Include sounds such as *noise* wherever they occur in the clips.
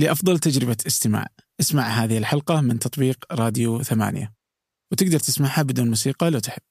لأفضل تجربة استماع. اسمع هذه الحلقة من تطبيق راديو ثمانية. وتقدر تسمعها بدون موسيقى لو تحب.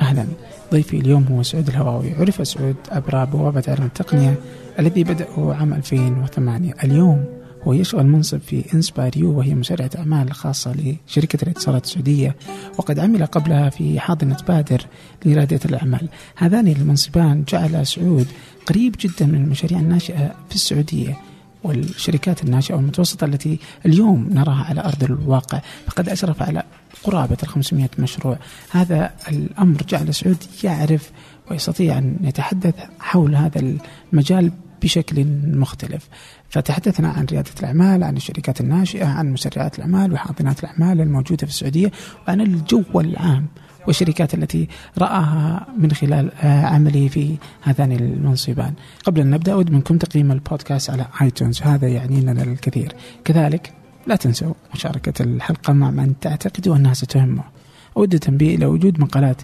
أهلا. ضيفي اليوم هو سعود الهواوي. عرف سعود عبر بوابة علم التقنية الذي بدأه عام 2008 اليوم هو يشغل منصب في InspireU وهي مسرعة أعمال خاصة لشركة الاتصالات السعودية وقد عمل قبلها في حاضنة بادر لريادة الأعمال. هذان المنصبان جعل سعود قريب جدا من المشاريع الناشئة في السعودية والشركات الناشئة والمتوسطة التي اليوم نراها على أرض الواقع. فقد أشرف على قرابة ال 500 مشروع. هذا الأمر جعل سعود يعرف ويستطيع أن يتحدث حول هذا المجال بشكل مختلف. فتحدثنا عن ريادة الأعمال عن الشركات الناشئة عن مسرعات الأعمال وحاضنات الأعمال الموجودة في السعودية وعن الجو العام والشركات التي رآها من خلال عملي في هذان المنصبان. قبل أن نبدأ أود منكم تقييم البودكاست على iTunes. هذا يعني لنا الكثير. كذلك لا تنسوا مشاركة الحلقة مع من تعتقدوا أنها ستهمه أود التنبيه إلى وجود مقالات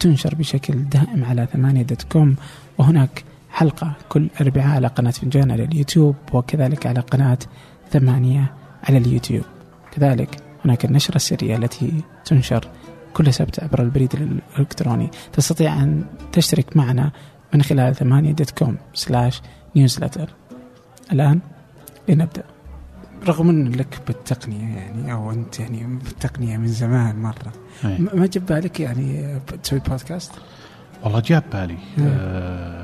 تنشر بشكل دائم على ثمانية dot com. وهناك حلقة كل أربعاء على قناة فنجان على اليوتيوب وكذلك على قناة ثمانية على اليوتيوب. كذلك هناك النشرة السرية التي تنشر كل سبت عبر البريد الإلكتروني. تستطيع أن تشترك معنا من خلال ثمانية dot com slash newsletter. الآن لنبدأ. رغم أن لك بالتقنية يعني أو أنت يعني بالتقنية من زمان مرة. أي. ما جاب بالك يعني تسوي بودكاست؟ والله جاب بالي. آه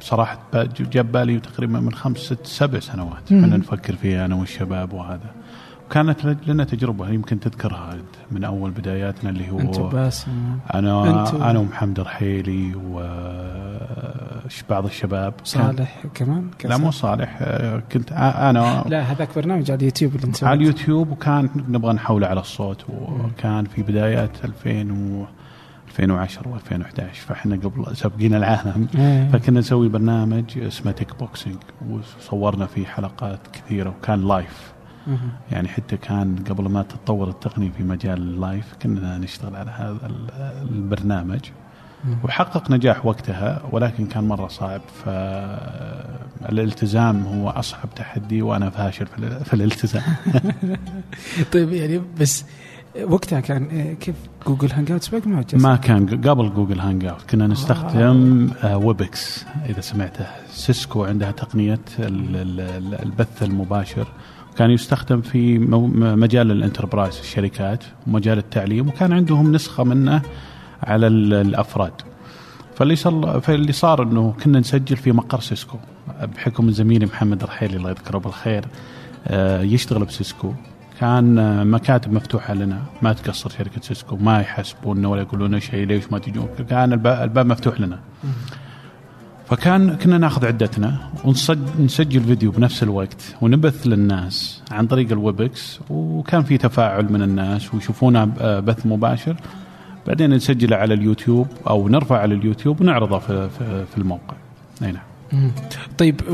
بصراحة جاب بالي تقريبا من خمس ست سبع سنوات. كنا نفكر فيها أنا والشباب وهذا. وكانت لنا تجربة يمكن تذكرها من أول بداياتنا اللي هو أنت باسم أنا أنت. و- أنا ومحمد رحيلي وبعض الشباب. صالح كمان؟ لا مو صالح كنت أنا لا هذاك برنامج على اليوتيوب اللي انت على اليوتيوب وكان نبغى نحوله على الصوت وكان في بدايات 2000 و 2010 و2011 فإحنا قبل سابقين العالم. إيه. فكنا نسوي برنامج اسمه Tech Boxing وصورنا فيه حلقات كثيرة وكان live. يعني حتى كان قبل ما تتطور التقنية في مجال ال live كنا نشتغل على هذا ال- البرنامج. وحقق نجاح وقتها ولكن كان مرة صعب. فالالتزام هو أصعب تحدي وأنا فاشل في الالتزام. *laughs* طيب يعني بس وقتها كان إيه، كيف Google Hangouts بقى ما ما كان قبل Google Hangout كنا نستخدم آه Webex إذا سمعته. سيسكو عندها تقنية ال- ال- ال- البث المباشر. كان يستخدم في مجال ال enterprise الشركات ومجال التعليم وكان عندهم نسخة منه على ال- الأفراد. فاللي صار فاللي صار إنه كنا نسجل في مقر سيسكو بحكم زميلي محمد رحيلي الله يذكره بالخير آه، يشتغل بسيسكو. كان آه، مكاتب مفتوحة لنا. ما تقصر شركة سيسكو ما يحاسبونا ولا يقولون شيء ليش ما تجون؟ كان الباب, مفتوح لنا. فكان كنا ناخذ عدتنا ونسجل فيديو بنفس الوقت ونبث للناس عن طريق ال Webex وكان في تفاعل من الناس ويشوفونا آه، بث مباشر. بعدين نسجله على اليوتيوب أو نرفع على اليوتيوب ونعرضه في, في الموقع. أي نعم. مم. طيب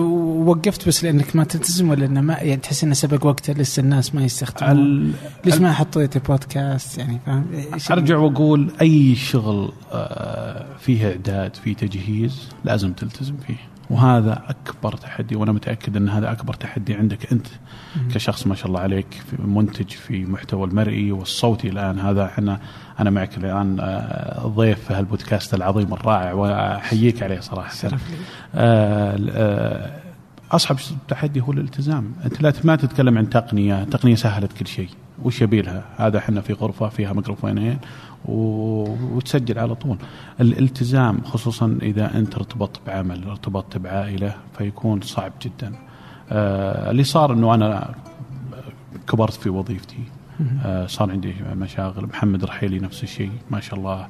وقفت بس لأنك ما تلتزم ولا إنه ما يعني تحس إنه سبق وقته لسه الناس ما يستخدمون؟ ال- ليش ما حطيت بودكاست؟ يعني فاهم؟ أرجع وأقول أي شغل آه، فيه إعداد فيه تجهيز لازم تلتزم فيه. وهذا أكبر تحدي وأنا متأكد أن هذا أكبر تحدي عندك أنت كشخص ما شاء الله عليك في منتج في محتوى المرئي والصوتي الآن. هذا إحنا أنا معك الآن آه، ضيف في هالبودكاست العظيم الرائع وأحييك عليه صراحة. شرف لي. آه، آه، أصعب تحدي هو الالتزام. أنت لا ما تتكلم عن تقنية تقنية سهلت كل شيء. وش يبيلها؟ هذا إحنا في غرفة فيها ميكروفونين. وتسجل على طول. الالتزام خصوصا إذا أنت ارتبطت بعمل ارتبطت بعائلة فيكون صعب جدا. آه، اللي صار إنه أنا كبرت في وظيفتي. آه، صار عندي مشاغل. محمد رحيلي نفس الشيء ما شاء الله.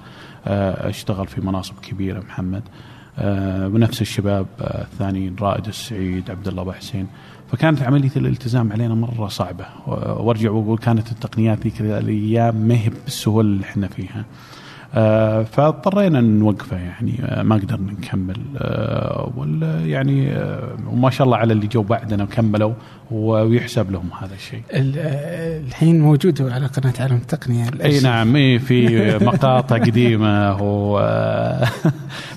آه، أشتغل في مناصب كبيرة محمد. آه، ونفس الشباب آه، الثانيين رائد السعيد عبد الله حسين. فكانت عملية الالتزام علينا مرة صعبة. وارجع وأقول كانت التقنيات ذيك الأيام ما هي بالسهولة اللي إحنا فيها. آه، فاضطرينا نوقفه يعني. آه، ما قدرنا نكمل. آه، ولا يعني وما شاء الله على اللي جو بعدنا وكملوا ويحسب لهم هذا الشيء. الحين موجود على قناة عالم التقنية. أي نعم إيه في *laughs* مقاطع قديمة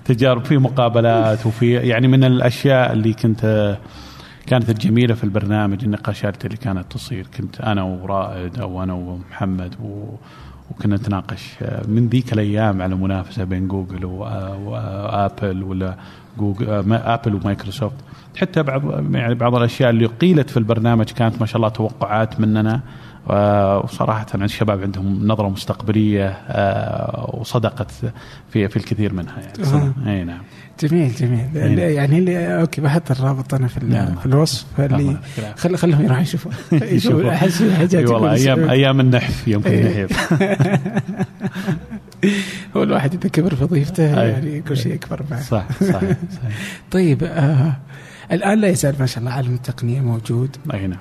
وتجارب *laughs* في مقابلات وفي يعني من الأشياء اللي كنت كانت الجميلة في البرنامج النقاشات اللي كانت تصير. كنت أنا ورائد أو أنا ومحمد و وكنا نتناقش آه، من ذيك الأيام على منافسة بين جوجل وابل ولا جوجل آبل ومايكروسوفت. حتى بعض يعني بعض الأشياء اللي قيلت في البرنامج كانت ما شاء الله توقعات مننا. وصراحة الشباب عندهم نظرة مستقبلية آه، وصدقت في في الكثير منها يعني. إي نعم. جميل جميل. نعم. يعني اللي أوكي بحط الرابط أنا في, نعم. في الوصف اللي خل خلهم يروحوا يشوفوا. *laughs* يشوفوا. احس والله أيام أيام النحف يوم كنا. نحف. *laughs* هو الواحد إذا كبر في وظيفته يعني كل شيء يكبر معه صح صح, صحيح. *laughs* طيب آه الآن لا يزال ما شاء الله عالم التقنية موجود. أي نعم.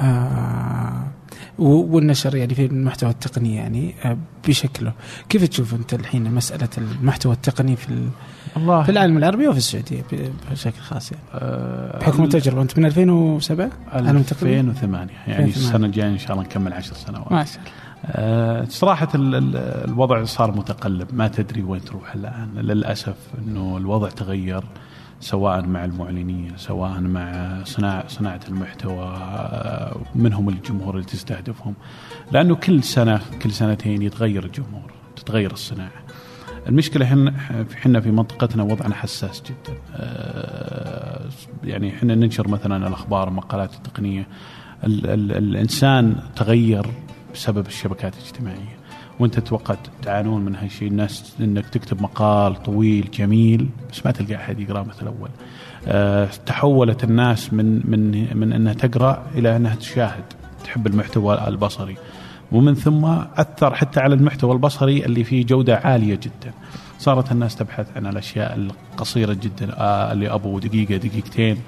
آه والنشر يعني في المحتوى التقني يعني آه، بشكله. كيف تشوف أنت الحين مسألة المحتوى التقني في الله. في العالم العربي وفي السعودية بشكل خاص يعني؟ أه بحكم التجربة أنت من 2007 2008 يعني السنة الجاية إن شاء الله نكمل 10 سنوات. ما شاء الله. أه صراحة الوضع صار متقلب ما تدري وين تروح الآن. للأسف أنه الوضع تغير. سواء مع المعلنين سواء مع صناعة صناعة المحتوى منهم الجمهور اللي تستهدفهم. لأنه كل سنة كل سنتين يتغير الجمهور تتغير الصناعة. المشكلة إحنا في منطقتنا وضعنا حساس جدا. آه، يعني إحنا ننشر مثلا الأخبار المقالات التقنية. ال ال الإنسان تغير بسبب الشبكات الاجتماعية. وانت تتوقع تعانون من هالشيء الناس إنك تكتب مقال طويل جميل بس ما تلقى أحد يقراه مثل اول. أه تحولت الناس من من من إنها تقرأ إلى إنها تشاهد تحب المحتوى البصري. ومن ثم أثر حتى على المحتوى البصري اللي فيه جودة عالية جدا. صارت الناس تبحث عن الأشياء القصيرة جدا آه اللي أبو دقيقة دقيقتين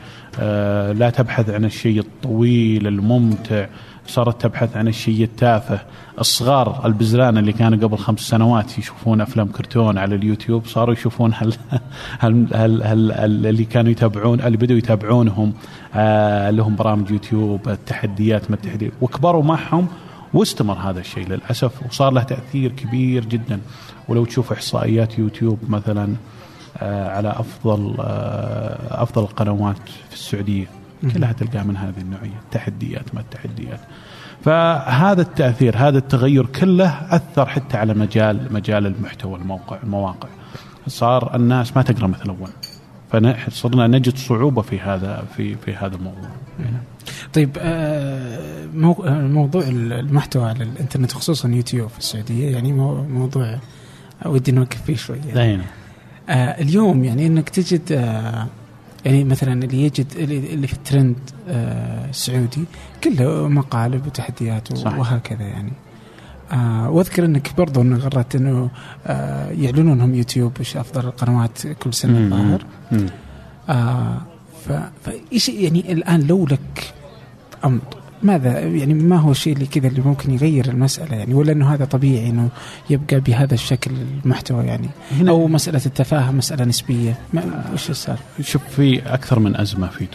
آه لا تبحث عن الشيء الطويل الممتع صارت تبحث عن الشيء التافه. الصغار البزران اللي كانوا قبل خمس سنوات يشوفون أفلام كرتون على اليوتيوب صاروا يشوفون هل هل هل, هل, هل اللي كانوا يتابعون اللي بدوا يتابعونهم آه لهم برامج يوتيوب التحديات ما التحديات. وكبروا معهم واستمر هذا الشيء للأسف وصار له تأثير كبير جدا. ولو تشوف إحصائيات يوتيوب مثلا آه على أفضل آه أفضل القنوات في السعودية. كلها تلقاها من هذه النوعية تحديات ما التحديات. فهذا التأثير هذا التغير كله أثر حتى على مجال مجال المحتوى الموقع المواقع. صار الناس ما تقرأ مثل أول. فصرنا نجد صعوبة في هذا في في هذا الموضوع. طيب آه، موضوع المحتوى على الإنترنت خصوصا يوتيوب في السعودية يعني موضوع ودي نوقف فيه شوي يعني. آه اليوم يعني إنك تجد آه يعني مثلا اللي يجد اللي في الترند آه السعودي كله مقالب وتحديات صحيح. وهكذا يعني. آه وأذكر إنك برضو انه غرت إنه آه يعلنون هم يوتيوب إيش أفضل القنوات كل سنة الظاهر. آه فإيش يعني الآن لو لك أمر ماذا؟ يعني ما هو الشيء اللي كذا اللي ممكن يغير المسألة يعني؟ ولا إنه هذا طبيعي إنه يبقى بهذا الشكل المحتوى يعني؟ هنا أو مسألة التفاهه مسألة نسبية. ما وش صار؟ شوف في أكثر من أزمة في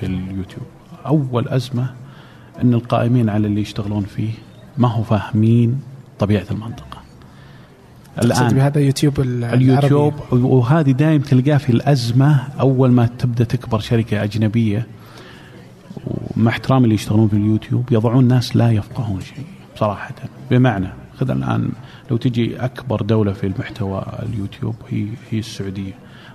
في اليوتيوب. أول أزمة إن القائمين على اللي يشتغلون فيه ما هو فاهمين طبيعة المنطقة. الآن بهذا يوتيوب اليوتيوب وهذه دائما تلقاه في الأزمة أول ما تبدأ تكبر شركة أجنبية ومع احترامي اللي يشتغلون في اليوتيوب يضعون ناس لا يفقهون شيء صراحة بمعنى خذ الآن لو تجي أكبر دولة في المحتوى اليوتيوب هي هي السعودية.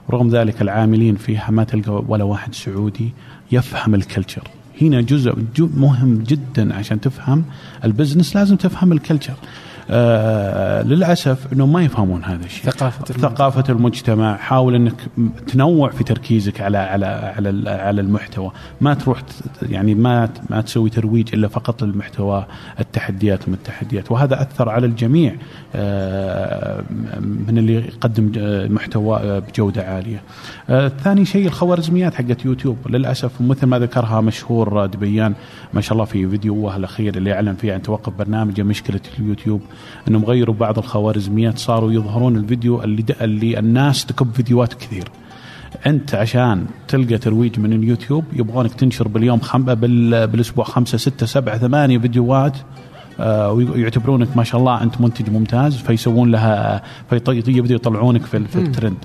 ورغم ذلك العاملين فيها ما تلقى ولا واحد سعودي يفهم ال culture. هنا جزء مهم جدا عشان تفهم ال business لازم تفهم ال culture. آه للأسف إنه ما يفهمون هذا الشيء. ثقافة ثقافة المجتمع. حاول إنك تنوع في تركيزك على على على على المحتوى. ما تروح يعني ما ما تسوي ترويج إلا فقط للمحتوى التحديات من التحديات. وهذا أثر على الجميع آه من اللي يقدم محتوى بجودة عالية. آه ثاني شيء الخوارزميات حقت يوتيوب. للأسف مثل ما ذكرها مشهور دبيان ما شاء الله في فيديوه الأخير اللي اعلن فيه عن توقف برنامجه مشكلة اليوتيوب. أنهم غيروا بعض الخوارزميات صاروا يظهرون الفيديو اللي اللي الناس تكب فيديوهات كثير. أنت عشان تلقى ترويج من اليوتيوب يبغونك تنشر باليوم خم... بال... بالأسبوع خمسة ستة سبعة ثمانية فيديوهات آه ويعتبرونك ما شاء الله أنت منتج ممتاز فيسوون لها فيبدأوا يطلعونك في, في الترند.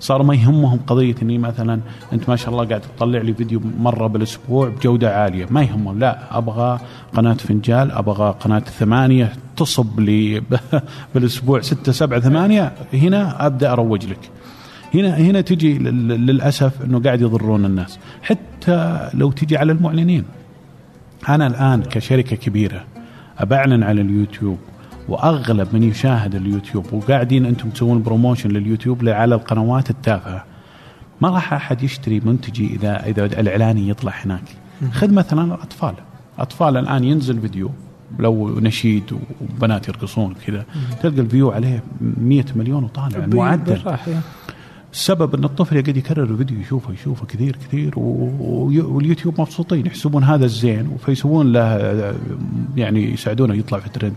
صار ما يهمهم قضية إني مثلا أنت ما شاء الله قاعد تطلع لي فيديو مرة بالأسبوع بجودة عالية. ما يهمهم. لا أبغى قناة فنجال أبغى قناة ثمانية تصب لي *laughs* بالأسبوع ستة سبعة ثمانية. هنا أبدأ أروج لك. هنا هنا تجي للأسف إنه قاعد يضرون الناس. حتى لو تجي على المعلنين. أنا الآن كشركة كبيرة أبعلن على اليوتيوب وأغلب من يشاهد اليوتيوب وقاعدين أنتم تسوون promotion لليوتيوب على القنوات التافهة ما راح أحد يشتري منتجي اذا إذا الإعلاني يطلع هناك. خذ مثلا الأطفال. أطفال الآن ينزل فيديو لو نشيد وبنات يرقصون كذا تلقى ال view عليه 100 مليون وطالع المعدل السبب إن الطفل قاعد يكرر الفيديو يشوفه يشوفه كثير كثير واليوتيوب مبسوطين يحسبون هذا الزين فيسوون له يعني يساعدونه يطلع في الترند.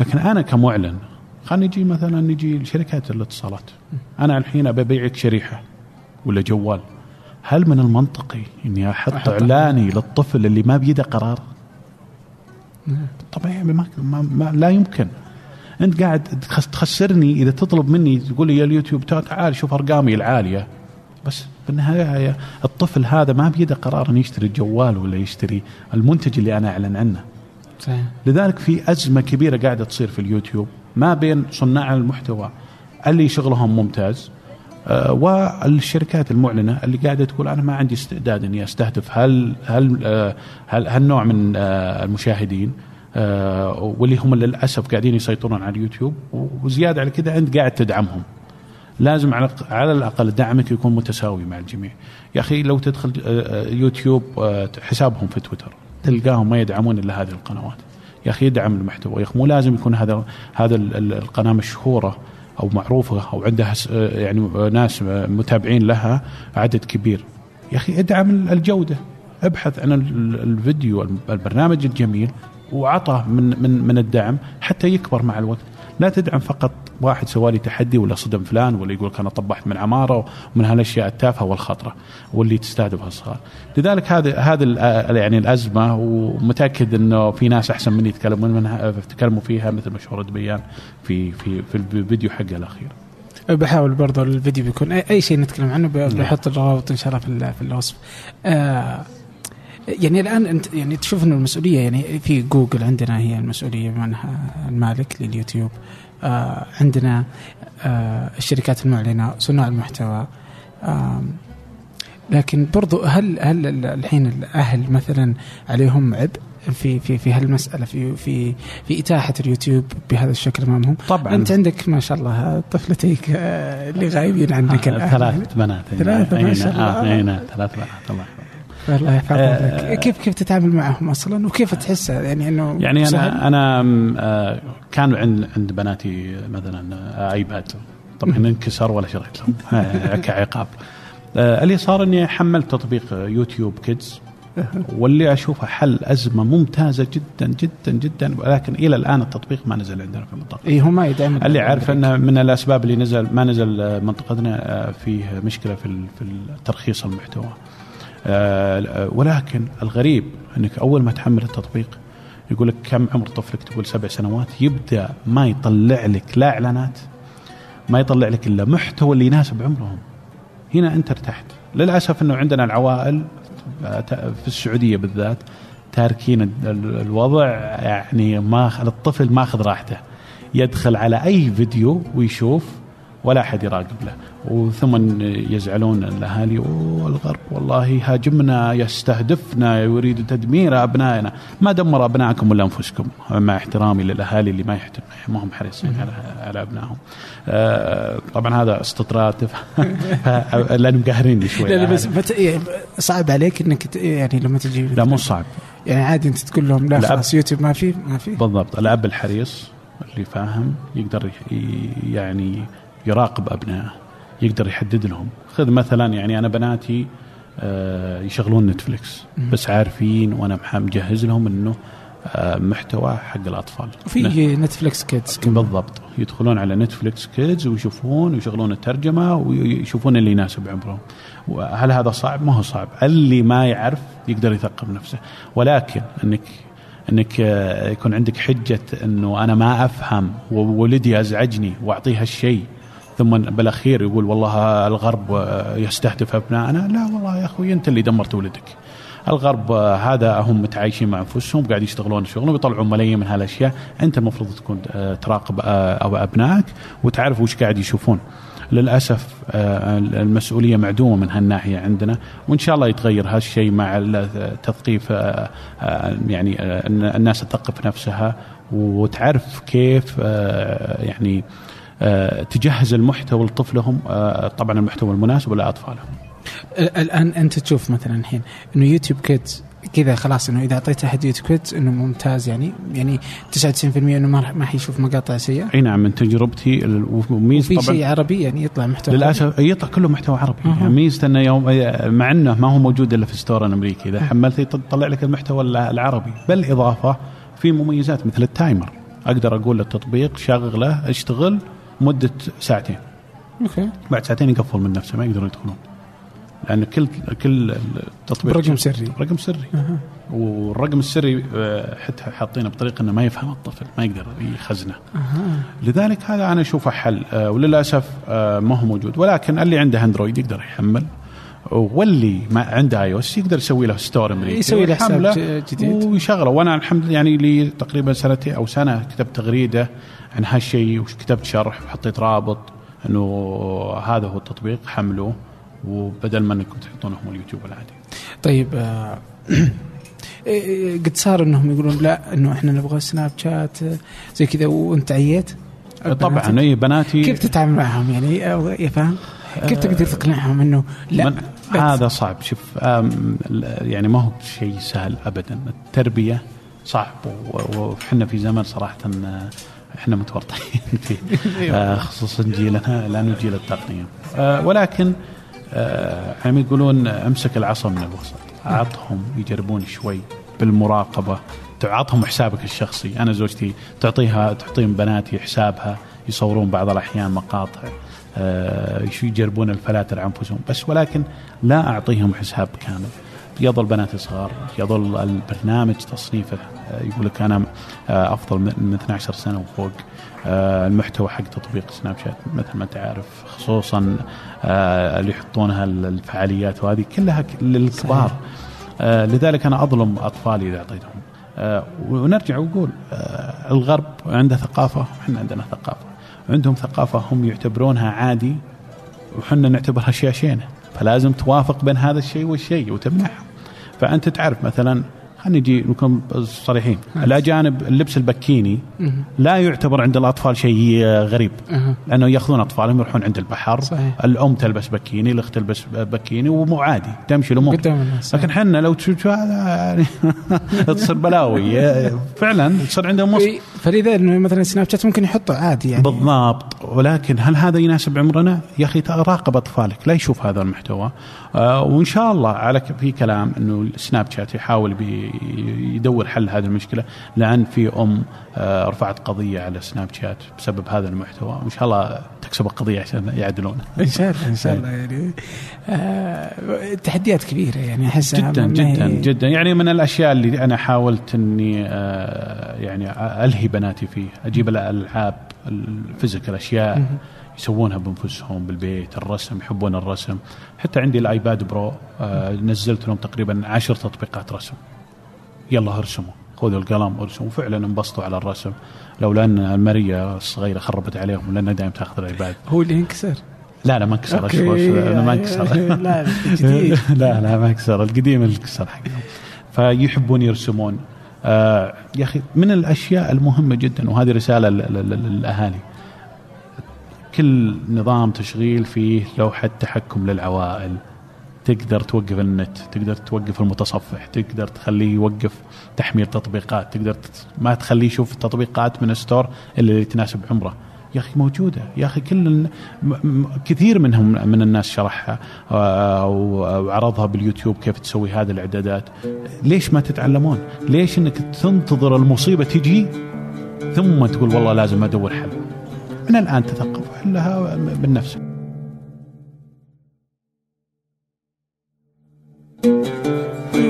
لكن أنا كمعلن خلينا نجي مثلا نجي لشركات الاتصالات. أنا الحين أبي أبيعك شريحة ولا جوال. هل من المنطقي إني أحط إعلاني للطفل اللي ما بيده قرار؟ طبعا ما, ما, ما لا يمكن. أنت قاعد تخسرني إذا تطلب مني تقول لي يا اليوتيوب تعال شوف أرقامي العالية. بس في النهايه الطفل هذا ما بيده قرار إنه يشتري الجوال ولا يشتري المنتج اللي أنا أعلن عنه. صحيح. لذلك في أزمة كبيرة قاعدة تصير في اليوتيوب ما بين صناع المحتوى اللي شغلهم ممتاز آه والشركات المعلنة اللي قاعدة تقول أنا ما عندي استعداد إني أستهدف هل هل آه هل هالنوع من آه المشاهدين واللي هم للأسف قاعدين يسيطرون على اليوتيوب وزيادة على كذا أنت قاعد تدعمهم. لازم على على الأقل دعمك يكون متساوي مع الجميع. يا أخي لو تدخل يوتيوب حسابهم في تويتر. تلقاهم ما يدعمون إلا هذه القنوات. يا أخي يدعم المحتوى. يا أخي مو لازم يكون هذا هذا القناة مشهورة أو معروفة أو عندها يعني ناس متابعين لها عدد كبير. يا أخي ادعم الجودة. ابحث عن الفيديو البرنامج الجميل وعطى من من من الدعم حتى يكبر مع الوقت. لا تدعم فقط واحد سوالي تحدي ولا صدم فلان ولا يقول أنا طبحت من عمارة ومن هالأشياء التافهة والخطرة واللي تستهدف الصغار. لذلك هذا هذا يعني الأزمة ومتأكد إنه في ناس أحسن مني يتكلمون منها تكلموا فيها مثل مشهور دبيان في في في الفيديو حقه الأخير. بحاول برضه الفيديو بيكون اي شيء نتكلم عنه بحط الروابط إن شاء الله في الوصف. آه يعني الآن انت يعني تشوف إنه المسؤولية يعني في جوجل عندنا هي المسؤولية منها المالك لليوتيوب. آه عندنا آه الشركات المعلنة صناع المحتوى. آه لكن برضو هل هل الحين الأهل مثلا عليهم عبء في في في هالمسألة في في في إتاحة اليوتيوب بهذا الشكل أمامهم؟ طبعا. أنت عندك ما شاء الله طفلتيك آه، اللي غايبين عنك آه ثلاث بنات. ثلاثة ما شاء الله. ثلاث بنات. الله الله يحفظك. آه كيف كيف تتعامل معهم أصلا؟ وكيف تحس؟ يعني إنه يعني أنا أنا آه كان عند عند بناتي مثلا آه iPad طبعا انكسر ولا شريت لهم. *laughs* آه، كعقاب. آه اللي صار إني حملت تطبيق YouTube Kids واللي أشوفه حل أزمة ممتازة جدا جدا جدا. ولكن إلى الآن التطبيق ما نزل عندنا في المنطقة. اي هو ما يدعم اللي عارف إنه من الأسباب اللي نزل ما نزل منطقتنا آه، فيه مشكلة في في ترخيص المحتوى. آه، ولكن الغريب أنك أول ما تحمل التطبيق يقول لك كم عمر طفلك تقول سبع سنوات يبدأ ما يطلع لك لا إعلانات ما يطلع لك إلا محتوى اللي يناسب عمرهم. هنا أنت ارتحت. للأسف إنه عندنا العوائل في السعودية بالذات تاركين الوضع يعني ما الطفل ماخذ راحته. يدخل على أي فيديو ويشوف ولا أحد يراقب له. وثم يزعلون الأهالي والغرب والله هاجمنا يستهدفنا يريد تدمير أبنائنا. ما دمر أبنائكم ولا أنفسكم مع احترامي للأهالي اللي ما ما هم حريصين على على أبنائهم. آه، طبعا هذا استطراد *laughs* لأنهم قاهريني شوي. لا, بس يعني. صعب عليك إنك يعني لما تجي لا مو صعب. يعني عادي أنت تقول لهم لا خلاص يوتيوب ما في ما في. بالضبط. الأب الحريص اللي فاهم يقدر يعني يراقب أبنائه يقدر يحدد لهم. خذ مثلا يعني أنا بناتي آه، يشغلون Netflix بس عارفين وأنا مجهز لهم إنه آه، محتوى حق الأطفال. في Netflix Kids بالضبط. يدخلون على Netflix Kids ويشوفون ويشغلون الترجمة ويشوفون اللي يناسب عمرهم. هل هذا صعب؟ ما هو صعب. اللي ما يعرف يقدر يثقف نفسه. ولكن إنك إنك آه، يكون عندك حجة إنه أنا ما أفهم وولدي أزعجني واعطيه هالشيء ثم بالأخير يقول والله الغرب آه، يستهدف أبنائنا. لا والله يا أخوي أنت اللي دمرت ولدك. الغرب آه، هذا هم متعايشين مع أنفسهم قاعد يشتغلون شغلهم ويطلعون ملايين من هالأشياء. أنت المفروض تكون تراقب أو أبنائك وتعرف وش قاعد يشوفون. للأسف آه، المسؤولية معدومة من هالناحية عندنا وإن شاء الله يتغير هالشيء مع التثقيف آه، آه، يعني الناس تثقف نفسها وتعرف كيف يعني تجهز المحتوى لطفلهم طبعا المحتوى المناسب لاطفالهم. الآن أنت تشوف مثلا الحين إنه YouTube Kids كذا خلاص إنه إذا اعطيت أحد يوتيوب إنه ممتاز يعني يعني 99% إنه ما ما حيشوف مقاطع سيئة. أي نعم من تجربتي وميزه طبعا شيء عربي يعني يطلع محتوى للأسف يطلع كله محتوى عربي. أه. يعني ميزته إنه يوم مع إنه ما هو موجود إلا في store الأمريكي. إذا حملت يطلع لك المحتوى العربي. بالاضافه في مميزات مثل ال timer. أقدر أقول للتطبيق شغله اشتغل مدة ساعتين. okay. بعد ساعتين يقفل من نفسه ما يقدرون يدخلون. لأن كل كل تطبيق رقم سري. رقم سري. أه. والرقم السري آه، حتى حاطينه بطريقة إنه ما يفهم الطفل ما يقدر يخزنه. أه. لذلك هذا أنا أشوفه حل. آه، وللأسف آه، ما هو موجود. ولكن اللي عنده Android يقدر يحمل. واللي ما عنده iOS يقدر يسوي له store امريكي يسوي له حساب جديد. ويشغله. وأنا الحمد لله يعني لي تقريبا سنتين أو سنة كتبت تغريدة عن هالشيء وكتبت شرح وحطيت رابط إنه هذا هو التطبيق حملوه وبدل ما إنكم تحطونه هم اليوتيوب العادي. طيب آه *clears throat* قد صار إنهم يقولون لا إنه إحنا نبغى سناب شات زي كذا وأنت عييت؟ طبعا اي بناتي كيف تتعامل معهم يعني يا فاهم؟ كيف تقدر تقنعهم إنه لا هذا صعب شوف يعني ما هو شيء سهل ابدا التربية صعب وحنا في زمن صراحة إحنا متورطين *laughs* فيه أيوة. آه، خصوصا جيلنا لأنه جيل التقنية. آه، ولكن آه، هم يقولون أمسك العصا من الوسط. اعطهم يجربون شوي بالمراقبة. تعطهم حسابك الشخصي. أنا زوجتي تعطيها تعطيهم بناتي حسابها يصورون بعض الأحيان مقاطع آه يجربون الفلاتر انفسهم بس ولكن لا أعطيهم حساب كامل. يظل بناتي صغار يظل البرنامج تصنيفه آه، يقول لك أنا آه، أفضل من 12 سنة وفوق. آه، المحتوى حق تطبيق سناب شات مثل ما أنت عارف خصوصا اللي يحطونها الفعاليات وهذه كلها للكبار. لذلك أنا أظلم أطفالي إذا أعطيتهم. ونرجع ونقول الغرب عنده ثقافة وحنا عندنا ثقافة. عندهم ثقافة هم يعتبرونها عادي وحنا نعتبرها شيشينه فلازم توافق بين هذا الشيء والشيء وتمنعهم فأنت تعرف مثلا خلينا نجي نكون صريحين. الأجانب اللبس البكيني لا يعتبر عند الأطفال شيء غريب لأنه يأخذون أطفالهم يروحون عند البحر. صحيح. الأم تلبس بكيني الأخت تلبس بكيني ومو عادي تمشي الأمور. لكن إحنا لو تشوف يعني *laughs* تصير بلاوي. فعلا تصير عندهم مصر فلذا إنه مثلا سناب شات ممكن يحطه عادي يعني. بالضبط. ولكن هل هذا يناسب عمرنا؟ يا أخي راقب أطفالك لا يشوف هذا المحتوى. وإن شاء الله على في كلام إنه سناب شات يحاول يدور حل هذه المشكلة لأن في أم آه رفعت قضية على سناب شات بسبب هذا المحتوى. وإن شاء الله تكسب القضية عشان يعدلون. *laughs* إن شاء الله إن شاء الله يعني. آه تحديات كبيرة يعني أحس جدا جدا جدا. يعني من الأشياء اللي أنا حاولت إني آه يعني ألهي بناتي فيه. أجيب الألعاب ال physical أشياء. يسوونها بأنفسهم بالبيت الرسم يحبون الرسم. حتى عندي ال iPad Pro آه نزلت لهم تقريبا عشر تطبيقات رسم. يلا ارسموا خذوا القلم ارسموا فعلا انبسطوا على الرسم. لولا ان الماريا الصغيرة خربت عليهم لانها دائما تأخذ الآيباد. هو اللي انكسر لا لا ما انكسر. أنا ما انكسر. *laughs* لا *laughs* لا لا ما انكسر. القديم اللي انكسر حقهم. فيحبون يرسمون. آه يا أخي من الأشياء المهمة جدا وهذه رسالة للأهالي. كل نظام تشغيل فيه لوحة تحكم للعوائل. تقدر توقف النت تقدر توقف المتصفح تقدر تخليه يوقف تحميل تطبيقات تقدر ما تخليه يشوف التطبيقات من ستور إلا اللي تناسب عمره. يا أخي موجودة. يا أخي كل كثير منهم من الناس شرحها آه، وعرضها باليوتيوب كيف تسوي هذه الإعدادات. ليش ما تتعلمون؟ ليش إنك تنتظر المصيبة تجي ثم تقول والله لازم أدور حل؟ من الآن تثقف وحلها بالنفس.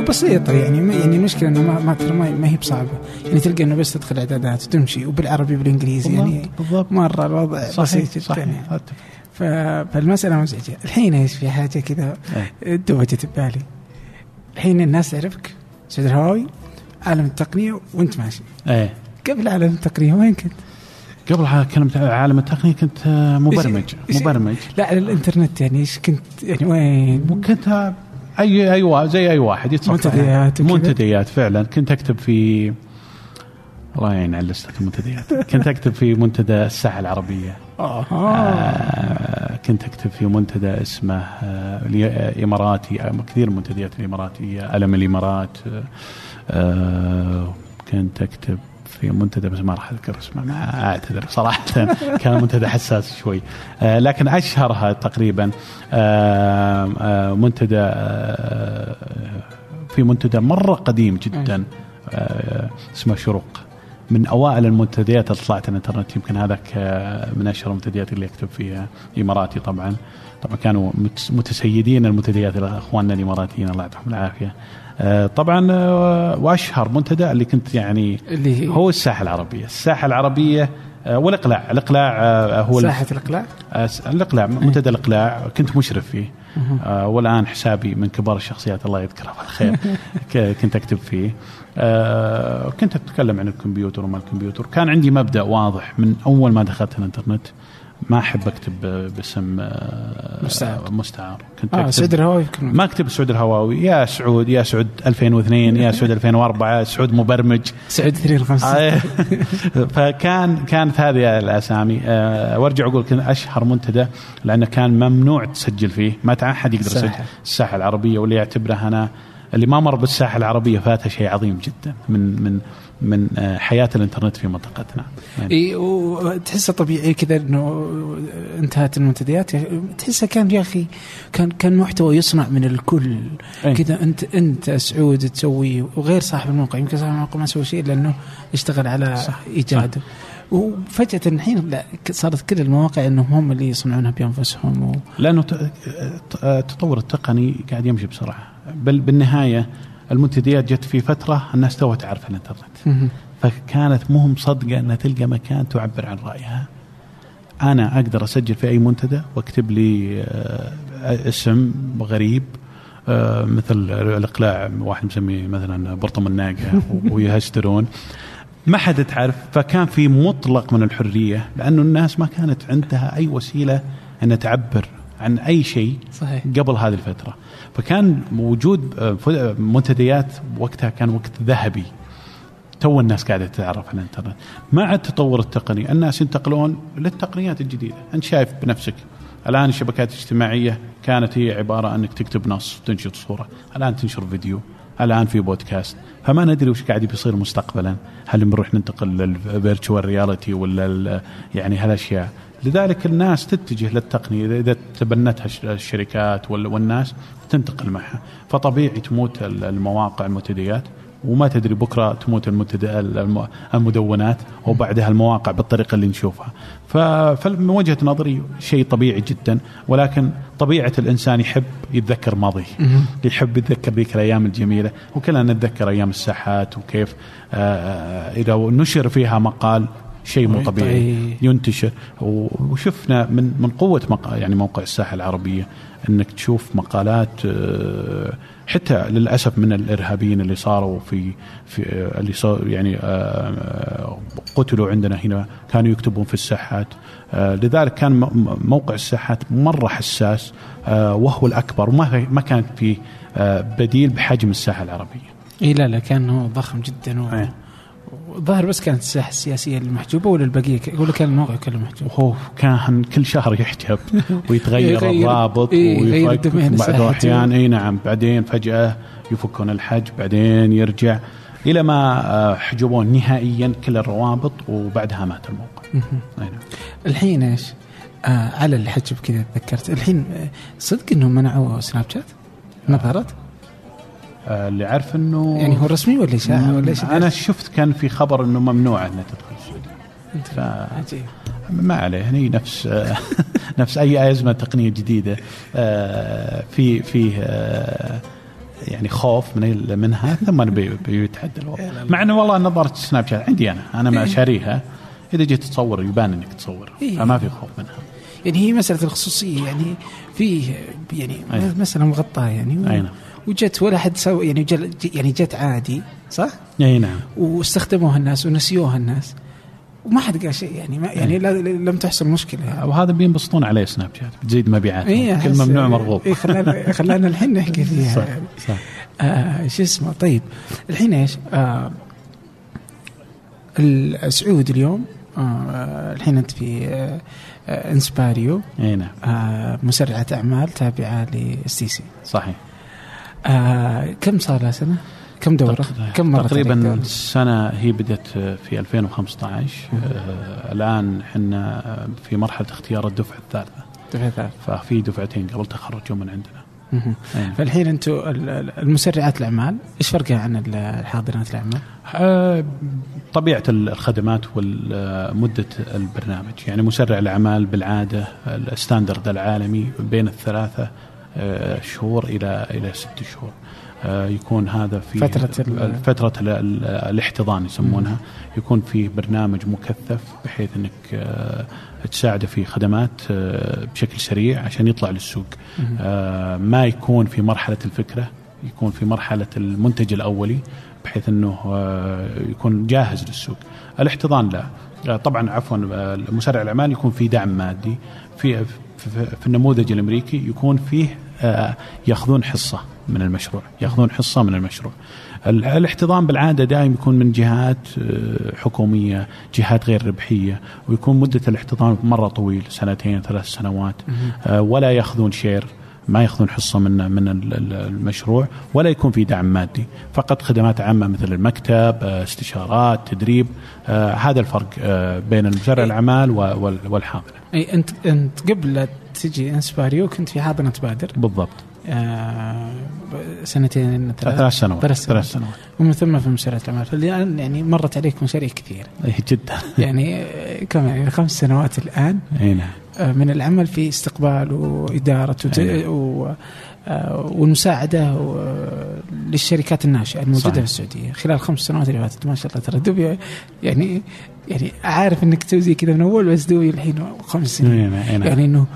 بسيطة يعني ما- يعني المشكلة إنه ما ما ترى ما ما هي بصعبة. يعني تلقى إنه بس تدخل إعدادات وتمشي وبالعربي وبالإنجليزي يعني بالضبط. مرة الوضع صحيح بسيط جدا صحيح يعني. فالمسألة مزعجة الحين إيش في حاجة كذا؟ إيه. دوجت ببالي. الحين الناس تعرفك سعد الهواوي عالم التقنية وانت ماشي. إيه. قبل عالم التقنية وين كنت؟ قبل كلمة عالم التقنية كنت آه، مبرمج مبرمج. لا على الإنترنت يعني إيش كنت يعني وين؟ وكنت أي أي وا- زي أي واحد يتصفح. منتديات؟ منتديات فعلا. كنت أكتب في الله يعين على لستة المنتديات. كنت أكتب في منتدى الساحة العربية. آه كنت أكتب في منتدى اسمه آه الي- إماراتي. آه، كثير من المنتديات الإماراتية ألم الإمارات. آه، آه كنت أكتب في منتدى بس ما راح أذكر اسمه ما أعتذر صراحة. *laughs* كان منتدى حساس شوي. آه لكن أشهرها تقريبا آه آه منتدى في منتدى مرة قديم جدا اسمه شروق. من أوائل المنتديات اللي طلعت على الإنترنت يمكن هذاك من أشهر المنتديات اللي يكتب فيها إماراتي طبعا. طبعا كانوا متس- متسيدين المنتديات إخواننا الإماراتيين الله يعطيهم العافية. طبعا آه، وأشهر منتدى اللي كنت يعني اللي هو الساحة العربية. الساحة العربية آه، والإقلاع. الإقلاع آه، هو ساحة الإقلاع؟ آه، الإقلاع منتدى الإقلاع. كنت مشرف فيه. آه والآن حسابي من كبار الشخصيات الله يذكره بالخير *laughs* كنت أكتب فيه. آه كنت أتكلم عن الكمبيوتر وما الكمبيوتر. كان عندي مبدأ واضح من أول ما دخلت الإنترنت. ما أحب أكتب باسم آه مستعار. مستعار. كنت أكتب سعد الهواوي ما أكتب سعود الهواوي. يا سعود يا سعود 2002 يا سعود 2004 سعود مبرمج. سعود 2 5 آه، *laughs* فكان كانت هذه الأسامي. آه، وأرجع أقول كان أشهر منتدى لأنه كان ممنوع تسجل فيه. ما احد يقدر يسجل. الساحة العربية واللي يعتبره أنا اللي ما مر بالساحة العربية فاته شيء عظيم جدا. من من من آه، حياة الإنترنت في منطقتنا. يعني إي وتحسه طبيعي كذا إنه انتهت المنتديات. تحسه كان يا أخي كان كان محتوى يصنع من الكل. كذا أنت أنت سعود تسوي وغير صاحب الموقع. يمكن صاحب الموقع ما سوى شيء لأنه اشتغل على صح. ايجاده وفجأة الحين لا صارت كل المواقع إنهم هم اللي يصنعونها بأنفسهم و... لأنه التطور التقني قاعد يمشي بسرعة. بل بالنهاية المنتديات جت في فترة الناس توها تعرف الإنترنت. فكانت مو مصدقه انها تلقى مكان تعبر عن رأيها. أنا أقدر أسجل في أي منتدى وأكتب لي آه، اسم غريب آه، مثل الإقلاع واحد مسميه مثلا برطم الناقة *laughs* ويهسترون ما حد تعرف فكان في مطلق من الحرية لأنه الناس ما كانت عندها أي وسيلة انها تعبر عن أي شيء صحيح. قبل هذه الفترة. فكان وجود آه، منتديات وقتها كان وقت ذهبي. تو الناس قاعدة تتعرف على الإنترنت. مع التطور التقني الناس ينتقلون للتقنيات الجديدة. أنت شايف بنفسك. الآن الشبكات الاجتماعية كانت هي عبارة أنك تكتب نص تنشر صورة. الآن تنشر فيديو. الآن في بودكاست. فما ندري وش قاعد بيصير مستقبلا. هل بنروح ننتقل لل virtual reality ولا يعني هالأشياء. لذلك الناس تتجه للتقنية. إذا تبنتها الش- الشركات وال- والناس تنتقل معها. فطبيعي تموت ال- المواقع المنتديات وما تدري بكرة تموت المدونات وبعدها المواقع بالطريقة اللي نشوفها. فمن وجهة نظري شيء طبيعي جدا ولكن طبيعة الإنسان يحب يتذكر ماضيه. يحب يتذكر ذيك الأيام الجميلة. وكلنا نتذكر أيام الساحات وكيف آه، آه، إذا نشر فيها مقال شيء مو طبيعي طيب. ينتشر. وشفنا من من قوة مق... يعني موقع الساحة العربية إنك تشوف مقالات آه، حتى للأسف من الإرهابيين اللي صاروا في في آه، اللي صار يعني آه، قتلوا عندنا هنا كانوا يكتبون في الساحات. لذلك كان موقع الساحات مرة حساس وهو الأكبر وما ما كان فيه بديل بحجم الساحة العربية. اي لا لا كان هو ضخم جدا و... إيه. الظاهر بس كانت الساحه السياسية المحجوبة ولا البقية ك- ولا كان الموقع كله محجوب وهو كان كل شهر يحجب *laughs* ويتغير الرابط إيه، يغير ويفك الدومين بعد الساحة. احيان إي نعم بعدين فجأة يفكون الحج بعدين يرجع إلى ما آه، حجبون نهائيا كل الروابط وبعدها مات الموقع نعم. الحين إيش؟ آه على الحجب كذا تذكرت الحين آه، صدق إنهم منعوا سناب شات؟ نظرت؟ آه، اللي عارف إنه يعني هو رسمي ولا اشاعه ولا إيش؟ أنا شفت كان في خبر إنه ممنوع انها تدخل السعودية. ف عجيب. ما عليه هي نفس *laughs* نفس أي أزمة تقنية جديدة آه، في فيه آه، يعني خوف من منها ثم بي- بيتحدى الوضع. مع إنه والله نظاره سناب شات عندي أنا أنا ما شاريها. إذا جيت تصور يبان إنك تصور إيه. فما في خوف منها. يعني هي مسألة الخصوصية يعني في يعني. مثلا مغطاة يعني. و- نعم. وجت ولا حد سوى يعني جل يعني جت عادي صح؟ أي نعم. واستخدموها الناس ونسيوها الناس. وما حد قال شيء يعني ما يعني. لا لم تحصل مشكلة. يعني. وهذا بينبسطون عليه سناب شات بتزيد مبيعات إيه، كل ممنوع مرغوب. إيه خلانا *laughs* خلانا الحين نحكي فيها. صح يعني. صح. آه شو اسمه؟ طيب. الحين إيش؟ آه السعود اليوم آه الحين أنت في آه آه إنسباريو. أي نعم. آه مسرعة أعمال تابعة للسيسي صحيح. آه كم صار لها سنة؟ كم دورة؟ كم مرة تقريبا دورة؟ السنة هي بدأت في 2015 آه الآن إحنا في مرحلة اختيار الدفعة الثالثة دفعة ثالثة. ففي دفعتين قبل تخرجوا من عندنا مهم. أي. فالحين أنتم ال- ال- المسرعات الأعمال إيش فرقها عن ال- الحاضنات الأعمال؟ آه، طبيعة الخدمات ومدة البرنامج يعني مسرع الأعمال بالعادة الستاندرد العالمي بين الثلاثة آه، شهور إلى إلى ست شهور. آه، يكون هذا في فترة فترة ال- ال- الاحتضان يسمونها. يكون في برنامج مكثف بحيث إنك آه، تساعده في خدمات آه، بشكل سريع عشان يطلع للسوق. آه، ما يكون في مرحلة الفكرة يكون في مرحلة المنتج الأولي بحيث أنه آه، يكون جاهز للسوق. الاحتضان لا. آه، طبعا عفوا آه، مسرع الأعمال يكون في دعم مادي في في, النموذج الأمريكي يكون فيه آه، يأخذون حصة من المشروع يأخذون حصة من المشروع. ال- الاحتضان بالعادة دائما يكون من جهات آه، حكومية جهات غير ربحية ويكون مدة الاحتضان مرة طويل سنتين ثلاث سنوات آه، ولا يأخذون شير. ما يأخذون حصة من من ال- ال- المشروع ولا يكون في دعم مادي. فقط خدمات عامة مثل المكتب آه، استشارات تدريب آه، هذا الفرق آه، بين المسرع الأعمال و- وال- والحاضنه اي انت أنت قبل تجي إنسباريو كنت في حاضنه بادر بالضبط. آه سنتين ثلاث سنوات. ثلاث سنوات. ثلاث سنوات. ومن ثم في مسيرة الأعمال. فالآن يعني مرت عليك مشاريع كثيرة. اي جدا. يعني كم يعني خمس سنوات الآن. اي نعم. من العمل في استقبال وإدارة وت... أي. و... آه، والمساعدة و- للشركات الناشئة الموجودة صحيح. في السعودية خلال خمس سنوات اللي فاتت ما شاء الله ترى دوبي يعني يعني عارف إنك توزي كذا من أول بس دوبي الحين خمس سنين اي نعم أي نعم. يعني إنه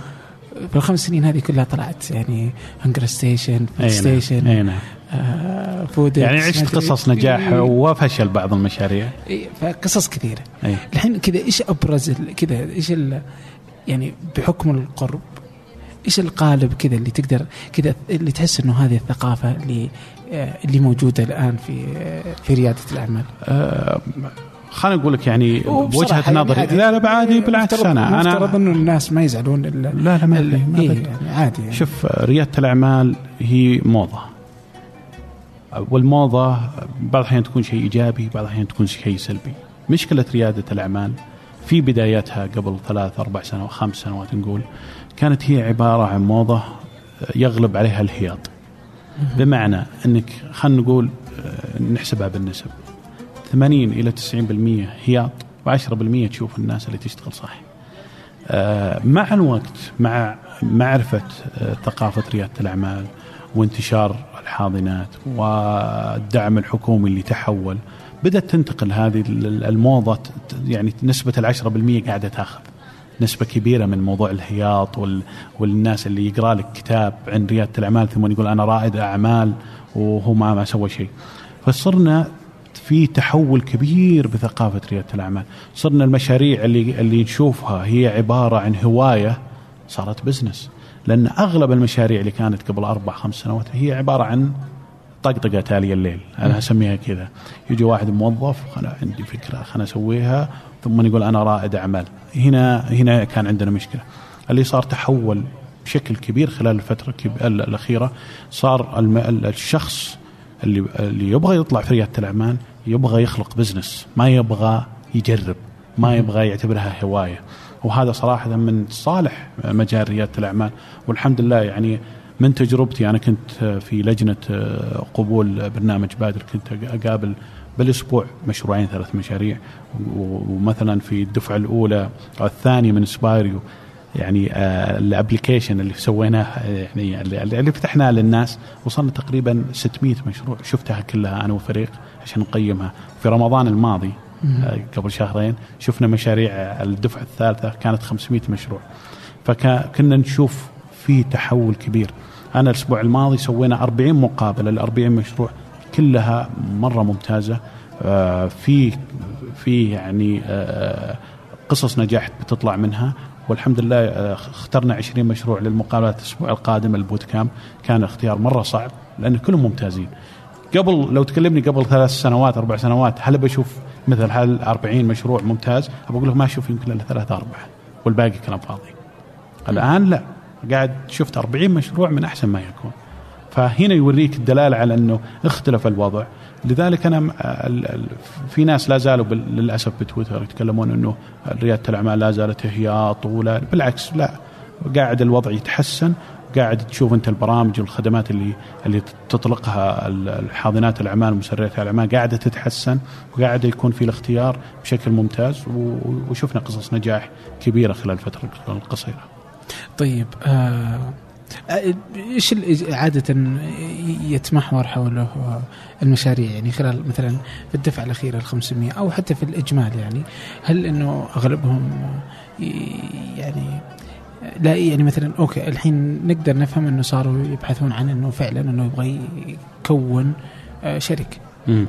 في الخمس سنين هذه كلها طلعت يعني هنجر ستيشن فود. ستيشن آه فود يعني عشت قصص نجاح وفشل بعض المشاريع إيه، فقصص كثيرة الحين كذا إيش أبرز كذا إيش يعني بحكم القرب إيش القالب كذا اللي تقدر كذا اللي تحس إنه هذه الثقافة اللي آه، اللي موجودة الآن في آه، في ريادة الأعمال آه، خليني أقول لك يعني بوجهة يعني نظري عادي. لا لا بعادي بالعكس أنا أنا إنه الناس ما يزعلون لا لا ما ال- ما إيه. يعني عادي يعني. شوف ريادة الأعمال هي موضة والموضة بعض الأحيان تكون شيء إيجابي بعض الأحيان تكون شيء سلبي مشكلة ريادة الأعمال في بدايتها قبل ثلاث أربع سنوات خمس سنوات نقول كانت هي عبارة عن موضة يغلب عليها الهياط بمعنى إنك خلينا نقول آه، نحسبها بالنسب. 80 إلى 90% هياط و10% تشوف الناس اللي تشتغل صح. آه، مع الوقت مع معرفة آه، ثقافة ريادة الأعمال وانتشار الحاضنات والدعم الحكومي اللي تحول بدأت تنتقل هذه ال- الموضة يعني نسبة العشرة بالمية قاعدة تاخذ. نسبة كبيرة من موضوع الهياط وال... والناس اللي يقرأ لك كتاب عن ريادة الأعمال ثم يقول أنا رائد أعمال وهو ما ما سوى شيء. فصرنا في تحول كبير بثقافة ريادة الأعمال. صرنا المشاريع اللي اللي نشوفها هي عبارة عن هواية صارت بزنس لأن أغلب المشاريع اللي كانت قبل أربع خمس سنوات هي عبارة عن طقطقة تالي الليل. أنا أسميها كذا. يجي واحد موظف أنا عندي فكرة خلنا أسويها ثم يقول أنا رائد أعمال. هنا هنا كان عندنا مشكلة. اللي صار تحول بشكل كبير خلال الفترة الكب- الأخيرة صار الم- الشخص اللي اللي يبغى يطلع في رياده الأعمال يبغى يخلق بزنس ما يبغى يجرب ما يبغى يعتبرها هواية. وهذا صراحة من صالح مجال ريادة الأعمال. والحمد لله يعني من تجربتي أنا كنت في لجنة قبول برنامج بادر. كنت أقابل بالأسبوع مشروعين ثلاث مشاريع. ومثلا في الدفعة الأولى أو الثانية من سبايريو يعني آه ال application اللي سويناه يعني اللي فتحناه للناس. وصلنا تقريبا 600 مشروع شفتها كلها أنا وفريق عشان نقيمها. في رمضان الماضي آه قبل شهرين شفنا مشاريع الدفعة الثالثة كانت 500 مشروع. فكنا نشوف في تحول كبير. أنا الأسبوع الماضي سوينا 40 مقابلة. ل 40 مشروع كلها مرة ممتازة. آه في في يعني آه قصص نجاح بتطلع منها. والحمد لله اخترنا 20 مشروع للمقابلات الأسبوع القادم البوت كامب كان اختيار مرة صعب لأن كلهم ممتازين. قبل لو تكلمني قبل ثلاث سنوات أربع سنوات هل بشوف مثل هال 40 مشروع ممتاز؟ بقول لك ما أشوف يمكن إلا ثلاث أربعة والباقي كلام فاضي. الآن لا. قاعد شفت 40 مشروع من أحسن ما يكون. فهنا يوريك الدلالة على إنه اختلف الوضع. لذلك أنا في ناس لا زالوا للأسف بتويتر يتكلمون إنه ريادة الأعمال لا زالت هياط ولا بالعكس لا. قاعد الوضع يتحسن. قاعد تشوف أنت البرامج والخدمات اللي اللي تطلقها الحاضنات الأعمال ومسريات الأعمال قاعدة تتحسن وقاعد يكون في الاختيار بشكل ممتاز. وشفنا قصص نجاح كبيرة خلال الفترة القصيرة. طيب آه إيش عادة يتمحور حوله المشاريع؟ يعني خلال مثلا في الدفعة الأخيرة ال 500 أو حتى في الإجمال يعني هل إنه أغلبهم يعني لا يعني مثلا okay الحين نقدر نفهم إنه صاروا يبحثون عن إنه فعلا إنه يبغى يكون شركه. امم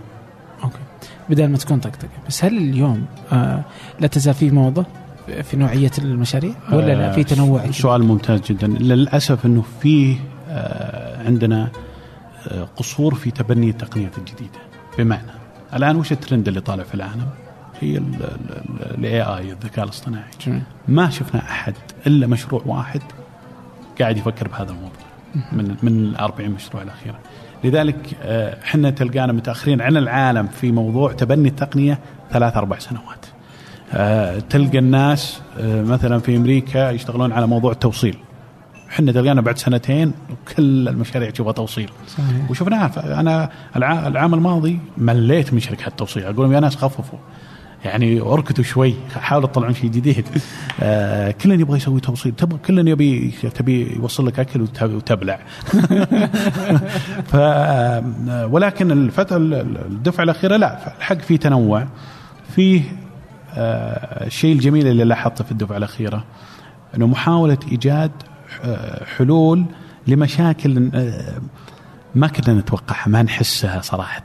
okay بدل ما تكون طقطقة. بس هل اليوم لا تزال في موضة؟ في نوعية المشاريع ولا لا؟ في تنوع سؤال ممتاز جدا. للأسف إنه في عندنا قصور في تبني التقنيات الجديدة. بمعنى الآن وش الترند اللي طالع في العالم؟ هي الاي اي الذكاء الاصطناعي. ما شفنا أحد إلا مشروع واحد قاعد يفكر بهذا الموضوع من من ال 40 مشروع الأخيرة. لذلك إحنا تلقانا متأخرين عن العالم في موضوع تبني التقنية ثلاث أربع سنوات. تلقى الناس مثلا في أمريكا يشتغلون على موضوع التوصيل. إحنا تلقانا بعد سنتين وكل المشاريع تشوفها توصيل. صحيح. وشفناها. أنا العام الماضي مليت من شركات التوصيل. أقول لهم يا ناس خففوا. يعني أركضوا شوي. حاولوا تطلعون شيء جديد. *laughs* آه كلنا يبغى يسوي توصيل. تبغى كلنا يبي تبي يوصل لك أكل وتبلع. *laughs* ف ولكن الفترة الدفعة الأخيرة لا. الحق في تنوع. فيه آه الشيء الجميل اللي لاحظته في الدفعة الأخيرة إنه محاولة إيجاد حلول لمشاكل ما كنا نتوقعها ما نحسها صراحة.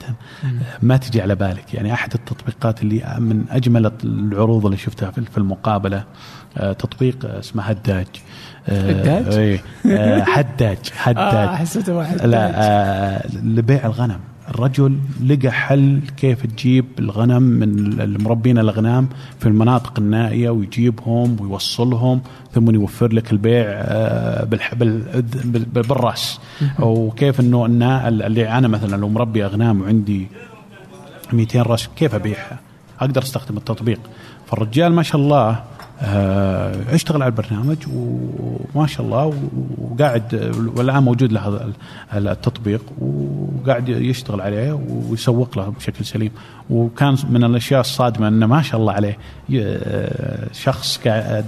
ما تجي على بالك. يعني أحد التطبيقات اللي من أجمل العروض اللي شفتها في المقابلة تطبيق اسمه هداج. هداج؟ *laughs* حداج حداج آه حسيته لا آه لبيع الغنم. الرجل لقى حل كيف تجيب الغنم من المربين الأغنام في المناطق النائية ويجيبهم ويوصلهم ثم يوفر لك البيع بالرأس. وكيف انه اللي أنا مثلا لو مربي أغنام وعندي 200 رأس كيف أبيعها؟ أقدر أستخدم التطبيق. فالرجال ما شاء الله آه اشتغل على البرنامج وما شاء الله وقاعد والآن موجود له التطبيق وقاعد يشتغل عليه ويسوق له بشكل سليم. وكان من الأشياء الصادمة أنه ما شاء الله عليه شخص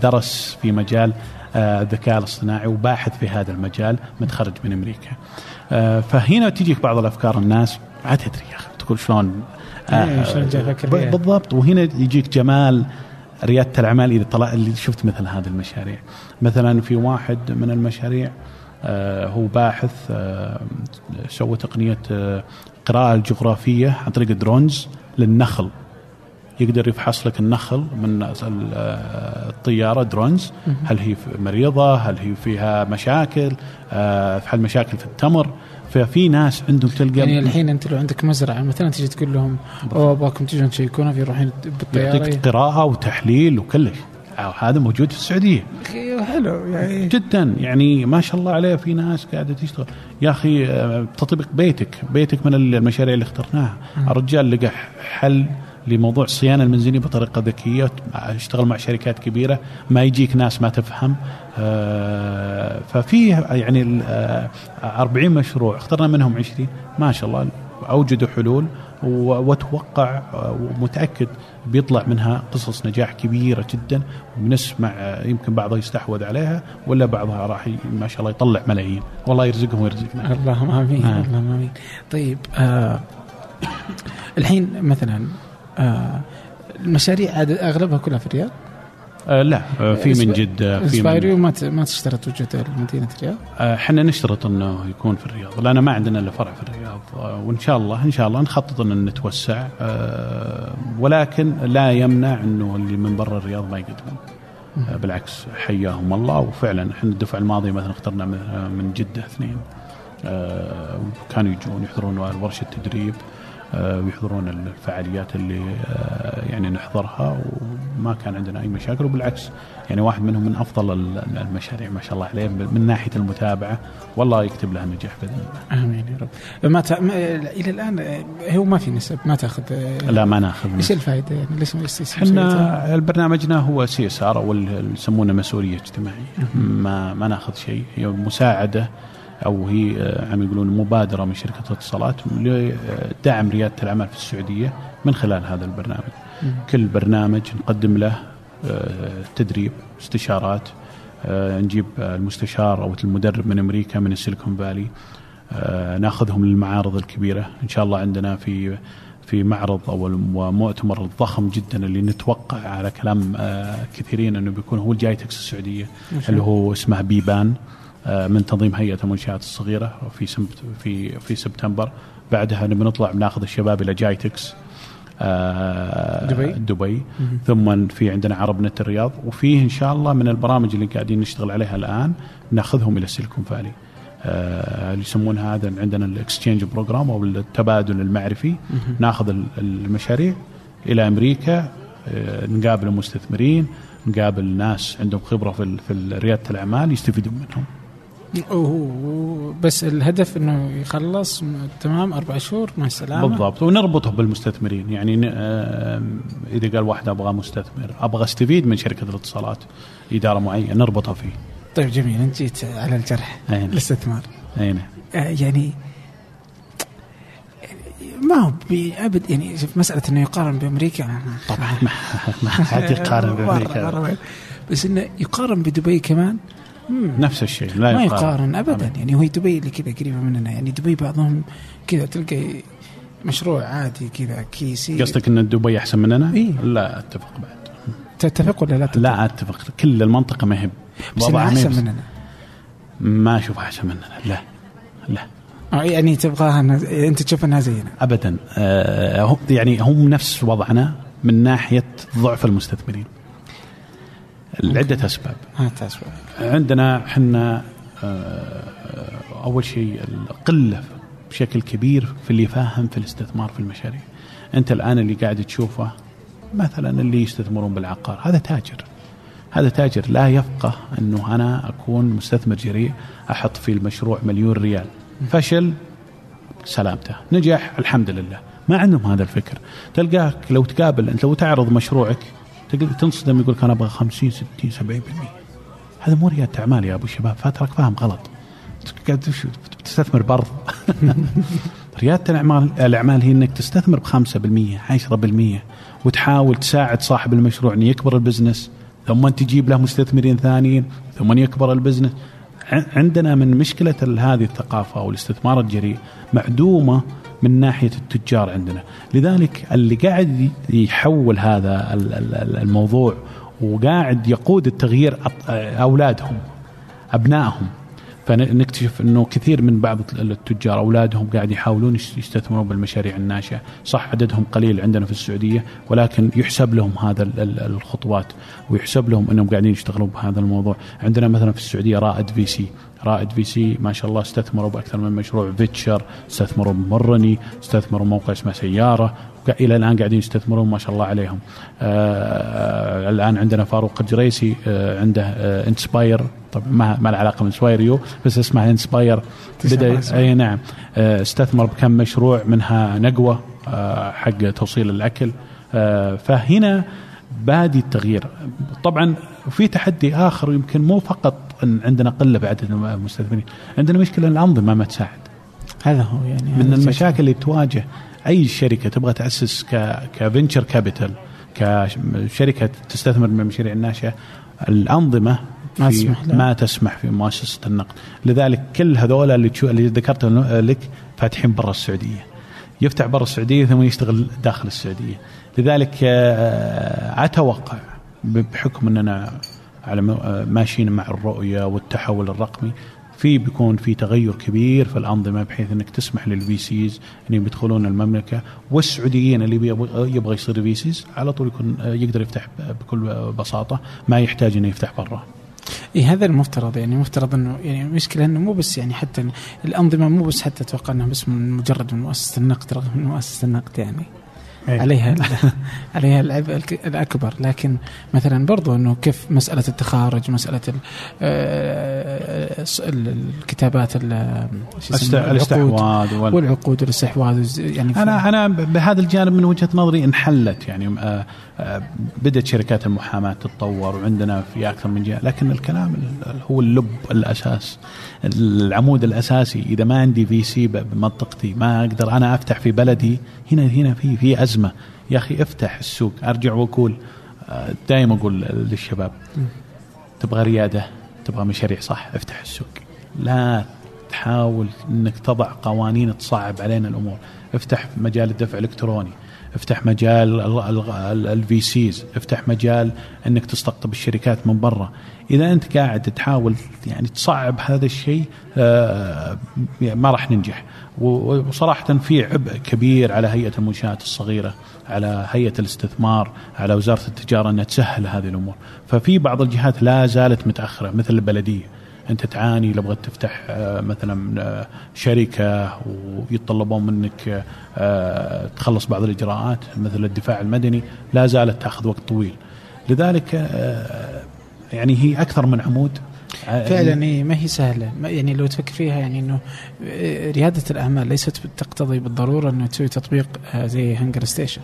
درس في مجال الذكاء الاصطناعي وباحث في هذا المجال متخرج من أمريكا. آه فهنا تجيك بعض الأفكار الناس ما تدري يا أخي تقول شلون؟ آه بالضبط. وهنا يجيك جمال ريادة الأعمال إذا طلع اللي شفت مثل هذه المشاريع. مثلا في واحد من المشاريع آه هو باحث آه سوى تقنية آه قراءة الجغرافيه عن طريق ال drones للنخل. يقدر يفحص لك النخل من الطيارة drones. هل هي مريضة؟ هل هي فيها مشاكل؟ هل مشاكل في التمر؟ ففي ناس عندهم تلقى يعني الحين أنت لو عندك مزرعة مثلا تجي تقول لهم أوه أبغاكم تجون تشيكونها في يروحين بالطيارة. يعطيك قراءة وتحليل وكل شيء هذا موجود في السعودية. حلو يعني. جدا يعني ما شاء الله عليه في ناس قاعدة تشتغل. يا أخي آه، تطبق بيتك. بيتك من المشاريع اللي اخترناها. الرجال لقى حل لموضوع الصيانه المنزليه بطريقة ذكية اشتغل مع شركات كبيرة ما يجيك ناس ما تفهم. آه، ففي يعني 40 مشروع اخترنا منهم 20 ما شاء الله أوجدوا حلول واتوقع ومتأكد بيطلع منها قصص نجاح كبيرة جدا. وبنسمع يمكن بعضها يستحوذ عليها ولا بعضها راح ما شاء الله يطلع ملايين. والله يرزقهم ويرزقنا. اللهم آمين آه. اللهم آمين. طيب آه الحين مثلا آه المشاريع أغلبها كلها في الرياض؟ آه لا آه في من جدة في من ما ما تشترط وجود مدينة الرياض؟ إحنا آه نشترط إنه يكون في الرياض لأن ما عندنا إلا فرع في الرياض آه وإن شاء الله إن شاء الله نخطط إن نتوسع آه ولكن لا يمنع إنه اللي من برا الرياض ما يقدمون. آه بالعكس حياهم الله وفعلا إحنا الدفعة الماضية مثلا اخترنا من جدة اثنين آه كانوا يجون يحضرون ورشة التدريب. آه، ويحضرون الفعاليات اللي آه، يعني نحضرها وما كان عندنا أي مشاكل وبالعكس يعني واحد منهم من أفضل المشاريع ما شاء الله عليه من ناحية المتابعة والله يكتب له النجاح بإذن الله. آمين يا رب. ما, ت... ما إلى الآن آه، هو ما في نسب ما تأخذ لا ما نأخذ إيش الفائدة؟ يعني ليش إحنا برنامجنا هو CSR أو يسمونه مسؤولية اجتماعية. ما ما نأخذ شيء. هي مساعدة أو هي آه، عم يقولون مبادرة من شركة الاتصالات لدعم ريادة الأعمال في السعودية من خلال هذا البرنامج. م. كل برنامج نقدم له آه، تدريب استشارات آه، نجيب المستشار أو المدرب من أمريكا من السيليكون فالي ناخذهم للمعارض الكبيرة إن شاء الله عندنا في في معرض أو مؤتمر ضخم جدا اللي نتوقع على كلام كثيرين إنه بيكون هو الجايتكس السعودية اللي هو اسمه بيبان من تنظيم هيئة المنشآت الصغيرة في في في سبتمبر. بعدها نبي نطلع بناخذ الشباب إلى جايتكس آه، دبي. دبي. ثم في عندنا عرب نت الرياض. وفيه إن شاء الله من البرامج اللي قاعدين نشتغل عليها الآن ناخذهم إلى السيليكون فالي. آه اللي يسمونها هذا عندنا ال exchange program أو التبادل المعرفي. ناخذ المشاريع إلى أمريكا آه نقابل المستثمرين نقابل ناس عندهم خبرة في في ريادة الأعمال يستفيدون منهم. بس الهدف إنه يخلص تمام أربع شهور مع السلامة. بالضبط. ونربطه بالمستثمرين. يعني إذا قال واحد أبغى مستثمر أبغى أستفيد من شركة الاتصالات إدارة معينة نربطه فيه. طيب جميل. أنت جيت على الجرح نعم. الاستثمار. اي آه، يعني ما هو أبد يعني شوف مسألة إنه يقارن بأمريكا طبعا. *laughs* ما حد يقارن بأمريكا. بس إنه يقارن بدبي كمان نفس الشيء لا ما يقارن. ابدا أبدا. يعني هو دبي اللي كذا قريبة مننا يعني دبي بعضهم كذا تلقى مشروع عادي كذا كيسي قصدك إن دبي أحسن مننا؟ إيه؟ لا أتفق بعد. تتفق ولا لا تتفق؟ لا أتفق. كل المنطقة ما هي بس أحسن مننا. ما أشوف أحسن مننا. لا. لا. آه، يعني تبغاها أنت تشوف إنها زينا. ابدا. آه يعني هم نفس وضعنا من ناحية ضعف المستثمرين. لعدة أسباب. اسباب عندنا إحنا آه، أول شيء القلة بشكل كبير في اللي يفهم في الاستثمار في المشاريع. أنت الآن اللي قاعد تشوفه مثلا اللي يستثمرون بالعقار هذا تاجر. هذا تاجر لا يفقه إنه أنا أكون مستثمر جريء أحط في المشروع مليون ريال. فشل سلامته. نجح الحمد لله. ما عندهم هذا الفكر. تلقاك لو تقابل أنت لو تعرض مشروعك تنصدم يقول لك أنا أبغى 50 60 70% هذا مو ريادة أعمال يا أبو الشباب فاترك فاهم غلط. قاعد تستثمر برض *laughs* ريادة الاعمال الأعمال هي إنك تستثمر ب 5% 10% وتحاول تساعد صاحب المشروع إنه يكبر ال business ثم تجيب له مستثمرين ثانيين ثم يكبر ال business. عندنا من مشكلة هذه الثقافة أو الاستثمار الجريء معدومة من ناحية التجار عندنا، لذلك اللي قاعد يحول هذا الموضوع وقاعد يقود التغيير أولادهم أبنائهم. فنكتشف إنه كثير من بعض التجار أولادهم قاعد يحاولون يستثمرون بالمشاريع الناشئة، صح عددهم قليل عندنا في السعودية ولكن يحسب لهم هذا الخطوات ويحسب لهم إنهم قاعدين يشتغلون بهذا الموضوع، عندنا مثلا في السعودية رائد VC، رائد VC ما شاء الله استثمروا بأكثر من مشروع. فيتشر استثمروا بمرني استثمروا موقع اسمه سيارة إلى الآن قاعدين يستثمرون ما شاء الله عليهم. آه الآن عندنا فاروق الجريسي آه عنده آه انسباير طبعا ما ما له علاقة من سوايريو بس اسمها انسباير بدا إي نعم. آه استثمر بكم مشروع منها نقوة آه حق توصيل الأكل. آه فهنا بادي التغيير. طبعا في تحدي آخر يمكن مو فقط إن عندنا قلة بعدد المستثمرين. عندنا مشكلة الأنظمة ما تساعد. هذا هو يعني من المشاكل اللي تواجه أي شركة تبغى تأسس ك venture capital كشركه تستثمر من المشاريع الناشئة الأنظمة ما تسمح ما تسمح في مؤسسة النقد. لذلك كل هذول اللي اللي ذكرتهم لك فاتحين برا السعودية. يفتح برا السعودية ثم يشتغل داخل السعودية. لذلك أتوقع بحكم إننا على ماشيين مع الرؤية والتحول الرقمي في بيكون في تغير كبير في الأنظمة بحيث إنك تسمح لل VCs انهم يدخلون المملكة والسعوديين اللي يبغى يصير VCs على طول يكون يقدر يفتح بكل بساطة ما يحتاج إنه يفتح برا. اي هذا المفترض يعني مفترض إنه يعني المشكلة إنه مو بس يعني حتى الأنظمة مو بس حتى أتوقع إنها بس من مجرد من مؤسسة النقد رغم من مؤسسة النقد يعني. عليها *laughs* عليها العبء الأكبر. لكن مثلا برضو إنه كيف مسألة التخارج مسألة الكتابات الاستحواذ والعقود والاستحواذ يعني أنا أنا بهذا الجانب من وجهة نظري انحلت. يعني بدأت شركات المحاماة تتطور وعندنا في أكثر من جهة. لكن الكلام هو اللب الأساس العمود الأساسي. إذا ما عندي VC بمنطقتي ما أقدر أنا أفتح في بلدي هنا هنا في في ازمه يا أخي افتح السوق أرجع وأقول دائما أقول للشباب تبغى ريادة تبغى مشاريع صح افتح السوق. لا تحاول إنك تضع قوانين تصعب علينا الأمور. افتح مجال الدفع الإلكتروني افتح مجال ال VCs افتح مجال إنك تستقطب الشركات من برا. إذا أنت قاعد تحاول يعني تصعب هذا الشيء ما راح ننجح. وصراحة في عبء كبير على هيئة المنشآت الصغيرة على هيئة الاستثمار على وزارة التجارة إنها تسهل هذه الأمور. ففي بعض الجهات لا زالت متأخرة مثل البلدية. أنت تعاني لو بغيت تفتح مثلا شركة ويتطلبون منك تخلص بعض الإجراءات مثل الدفاع المدني لا زالت تأخذ وقت طويل. لذلك يعني هي أكثر من عمود. فعلا إيه ما هي سهلة. يعني لو تفكر فيها يعني إنه ريادة الأعمال ليست تقتضي بالضرورة إنه تسوي تطبيق زي هنجر ستيشن.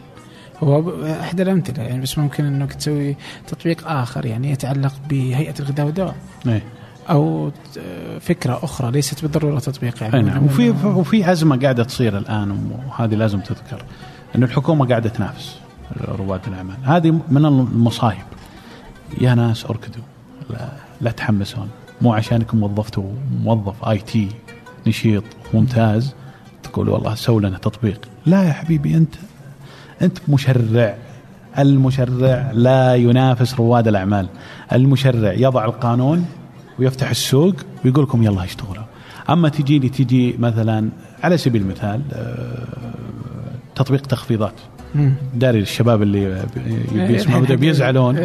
هو إحدى الأمثلة يعني بس ممكن إنك تسوي تطبيق آخر يعني يتعلق بهيئة الغذاء والدواء. إيه. أو فكرة أخرى ليست بالضرورة تطبيق يعني نعم. وفي وفي أزمة قاعدة تصير الآن وهذه لازم تذكر إنه الحكومة قاعدة تنافس رواد الأعمال. هذه من المصايب. يا ناس أركدوا. لا, تحمسون. مو عشانكم وظفتوا موظف آي تي نشيط ممتاز تقول والله سووا لنا تطبيق. لا يا حبيبي أنت أنت مشرع. المشرع لا ينافس رواد الأعمال. المشرع يضع القانون ويفتح السوق ويقول لكم يلا اشتغلوا. أما تجي لي تجي مثلا على سبيل المثال تطبيق تخفيضات. داري الشباب اللي بيسمعوا بيزعلون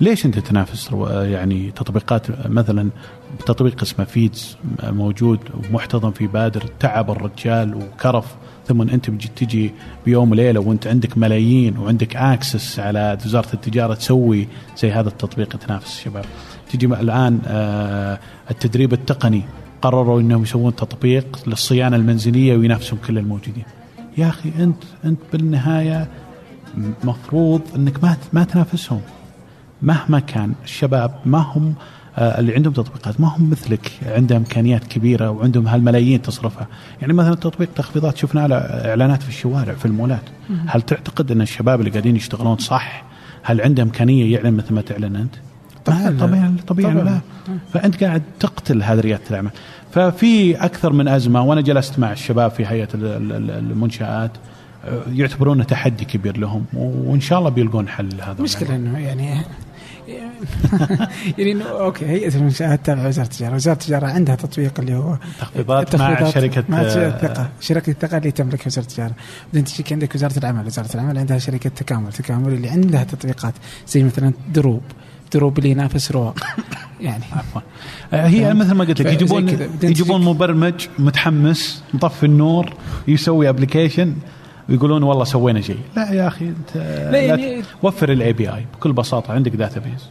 ليش أنت تنافس يعني تطبيقات مثلا تطبيق اسمه فيدز موجود ومحتضن في بادر تعب الرجال وكرف ثم أنت بتجي تجي بيوم وليلة وأنت عندك ملايين وعندك access على وزارة التجارة تسوي زي هذا التطبيق تنافس الشباب. تجي الآن التدريب التقني قرروا إنهم يسوون تطبيق للصيانة المنزلية وينافسون كل الموجودين. يا أخي أنت أنت بالنهاية مفروض إنك ما ما تنافسهم. مهما كان الشباب ما هم اللي عندهم تطبيقات ما هم مثلك. عندهم إمكانيات كبيرة وعندهم هالملايين تصرفها، يعني مثلا تطبيق تخفيضات شفنا على إعلانات في الشوارع في المولات، هل تعتقد إن الشباب اللي قاعدين يشتغلون صح؟ هل عنده إمكانية يعلن مثل ما تعلن أنت؟ طبعا طبيعي طبيعي لا. فأنت قاعد تقتل هذه ريادة الأعمال. ففي أكثر من أزمة وأنا جلست مع الشباب في هيئة المنشآت يعتبرونه تحدي كبير لهم وإن شاء الله بيلقون حل لهذا المشكلة إنه يعني *laughs* يعني إنه أوكي هيئة المنشآت تابعة وزارة التجارة، وزارة التجارة عندها تطبيق اللي هو تخفيضات مع شركة مع الثقة، شركة الثقة اللي تملك وزارة التجارة، بعدين تجيك عندك وزارة العمل، وزارة العمل عندها شركة تكامل، تكامل اللي عندها تطبيقات زي مثلا دروب، دروب اللي ينافس رواق يعني. عفوا. آه، هي؟ مثل ما قلت لك يجيبون يجيبون مبرمج متحمس مطفي النور يسوي application ويقولون والله سوينا شيء. لا يا أخي أنت لا يعني- وفر ال API بكل بساطة عندك database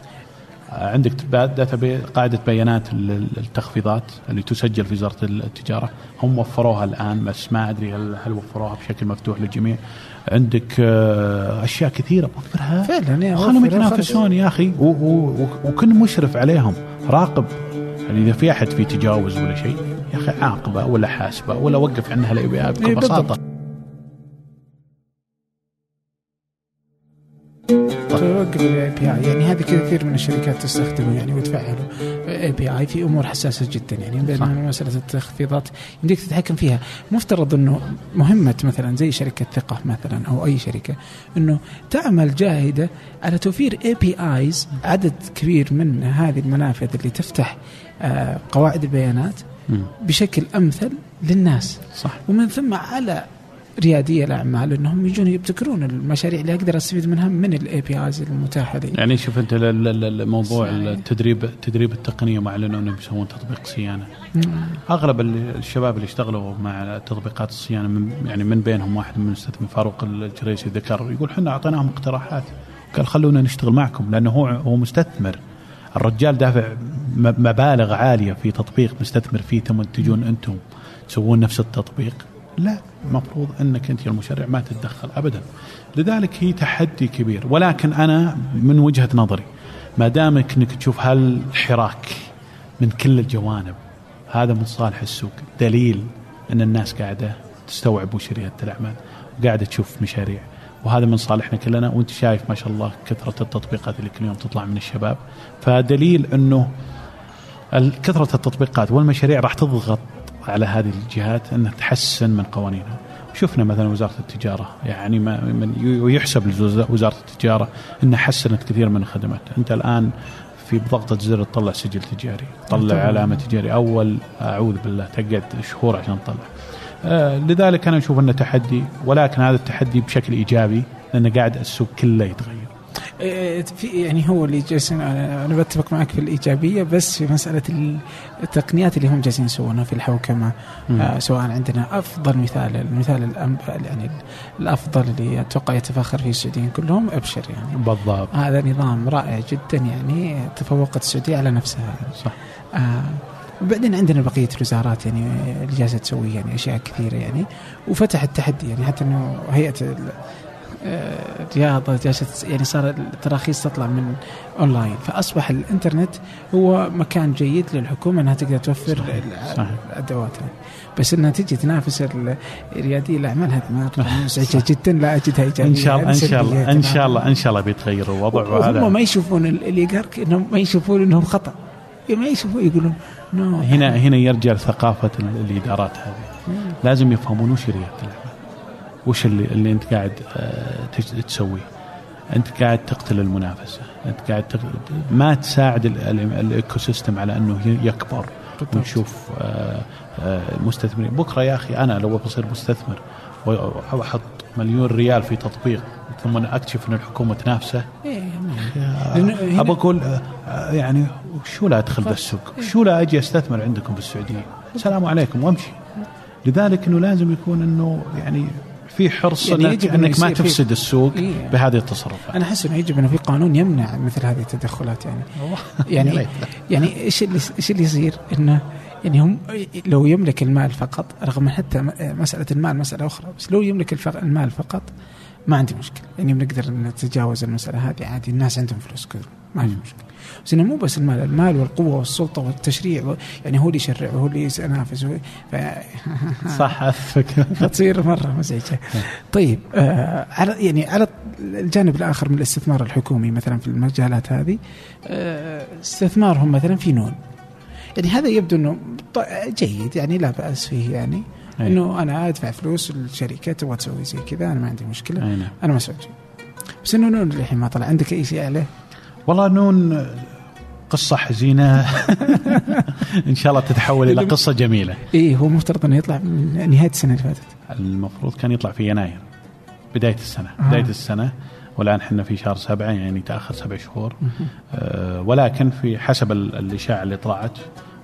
عندك data قاعدة بيانات ال- التخفيضات اللي تسجل في وزارة التجارة. هم وفروها الآن بس ما أدري هل وفروها بشكل مفتوح للجميع. عندك آه، أشياء كثيرة وفرها فعلا يا خلهم يتنافسون يا و- وكن مشرف عليهم راقب. يعني إذا في أحد في تجاوز ولا شيء يا أخي عاقبه ولا حاسبه ولا وقف عنها ال API بكل إيه، توقف ال API يعني هذه كثير من الشركات تستخدمه يعني وتفعله. API في أمور حساسة جدا يعني بين. مسألة التخفيضات يمديك تتحكم فيها. مفترض إنه مهمة مثلا زي شركة ثقة مثلا أو أي شركة إنه تعمل جاهدة على توفير APIs عدد كبير من هذه المنافذ اللي تفتح آه، قواعد البيانات. بشكل أمثل للناس. صح. ومن ثم على ريادي الأعمال إنهم يجون يبتكرون المشاريع اللي أقدر أستفيد منها من ال APIs المتاحة لي. يعني شوف أنت ال- ال- ال- موضوع صحيح. التدريب التدريب التقنية ما إعلنوا إنهم بيسوون تطبيق صيانة مم. أغلب ال- الشباب اللي اشتغلوا مع تطبيقات الصيانة من يعني من بينهم واحد من المستثمرين فاروق الجريسي ذكر يقول إحنا أعطيناهم اقتراحات قال خلونا نشتغل معكم لأنه هو هو مستثمر الرجال دافع مبالغ عالية في تطبيق مستثمر فيه ثم تجون أنتم تسوون نفس التطبيق لا المفروض أنك أنت المشرع ما تتدخل ابدا. لذلك هي تحدي كبير. ولكن أنا من وجهة نظري ما دامك أنك تشوف هالحراك من كل الجوانب هذا من صالح السوق. دليل أن الناس قاعدة تستوعب وش رياده الأعمال وقاعدة تشوف مشاريع. وهذا من صالحنا كلنا وأنت شايف ما شاء الله كثرة التطبيقات اللي كل يوم تطلع من الشباب. فدليل أنه كثرة التطبيقات والمشاريع راح تضغط على هذه الجهات انها تحسن من قوانينها. شفنا مثلا وزارة التجارة يعني ما من ويحسب لوزاره التجارة انها حسنت كثير من الخدمات. أنت الآن في بضغطة زر تطلع سجل تجاري تطلع. علامة تجاري. أول أعوذ بالله تقعد شهور عشان تطلع. آه لذلك أنا أشوف أنه تحدي ولكن هذا التحدي بشكل إيجابي لأنه قاعد السوق كله يتغير. في يعني هو اللي جالسين أنا بتفق معك في الإيجابية بس في مسألة ال- التقنيات اللي هم جالسين يسوونها في الحوكمة. آه سواء عندنا أفضل مثال المثال يعني الأفضل اللي أتوقع يتفاخر فيه السعوديين كلهم أبشر يعني بالضبط هذا نظام رائع جدا يعني تفوقت السعودية على نفسها. صح آه وبعدين عندنا بقية الوزارات يعني اللي جالسة تسوي يعني أشياء كثيرة يعني وفتح التحدي يعني حتى إنه هيئة الرياضه جالسة يعني صار التراخيص تطلع من اونلاين فأصبح الإنترنت هو مكان جيد للحكومة إنها تقدر توفر صحيح، ال- صحيح. الأدوات. هذه بس إنها تجي تنافس ريادي الاعمال هذه مزعجه جدا؟ لا أجدها إيجابية. إن شاء الله إن شاء الله إن. شاء الله إن شاء الله بيتغير الوضع. وهذا ما يشوفون ال- اللي يقهرك إنهم ما يشوفون إنهم خطأ. ما يشوفون يقولون no. هنا هنا يرجع ثقافة ال- الإدارات هذه. لازم يفهمون وش ريادة الاعمال وش اللي, اللي أنت قاعد آه، تسويه؟ أنت قاعد تقتل المنافسة. أنت قاعد تق... ما تساعد ال- ال- ال ecosystem على أنه يكبر. ونشوف آه، آه، المستثمرين بكرة يا أخي أنا لو بصير مستثمر واحط مليون ريال في تطبيق ثم أكتشف إن الحكومة تنافسه إيه، هنا- ابى أقول آه، آه، يعني شو لا أدخل بالسوق شو لا أجي أستثمر عندكم بالسعودية؟ السلام عليكم وأمشي. لذلك إنه لازم يكون إنه يعني في حرص يعني يجب انك ما تفسد السوق إيه. بهذه التصرفات أنا احس انه يجب انه في قانون يمنع مثل هذه التدخلات يعني *laughs* يعني. *laughs* يعني إيش اللي إيش اللي يصير إنه يعني هم لو يملك المال فقط رغم حتى مسألة المال مسألة أخرى بس لو يملك المال فقط ما عندي مشكلة. يعني بنقدر نتجاوز المسألة هذه عادي. الناس عندهم فلوس كثر ما في. مشكلة. بس إنه مو بس المال. المال والقوة والسلطة والتشريع يعني هو اللي يشرع وهو اللي ينافس. ف... *laughs* صح اتفق فتصير مرة مزعجه. طيب آه على يعني على الجانب الآخر من الاستثمار الحكومي مثلا في المجالات هذه آه استثمارهم مثلا في نون. يعني هذا يبدو إنه جيد. يعني لا بأس فيه يعني. أي. إنه أنا أدفع فلوس للشركه تبغى تسوي زي كذا أنا ما عندي مشكلة أي نعم. أنا مسؤول بس إنه نون الحين ما طلع عندك أي شيء عليه؟ والله نون قصة حزينة *laughs* إن شاء الله تتحول إلى قصة جميلة إيه هو مفترض إنه يطلع من نهاية السنة اللي فاتت. المفروض كان يطلع في يناير بداية السنة آه. بداية السنة والآن إحنا في شهر سبعة يعني تأخر سبع شهور آه ولكن في حسب الإشاعة اللي طلعت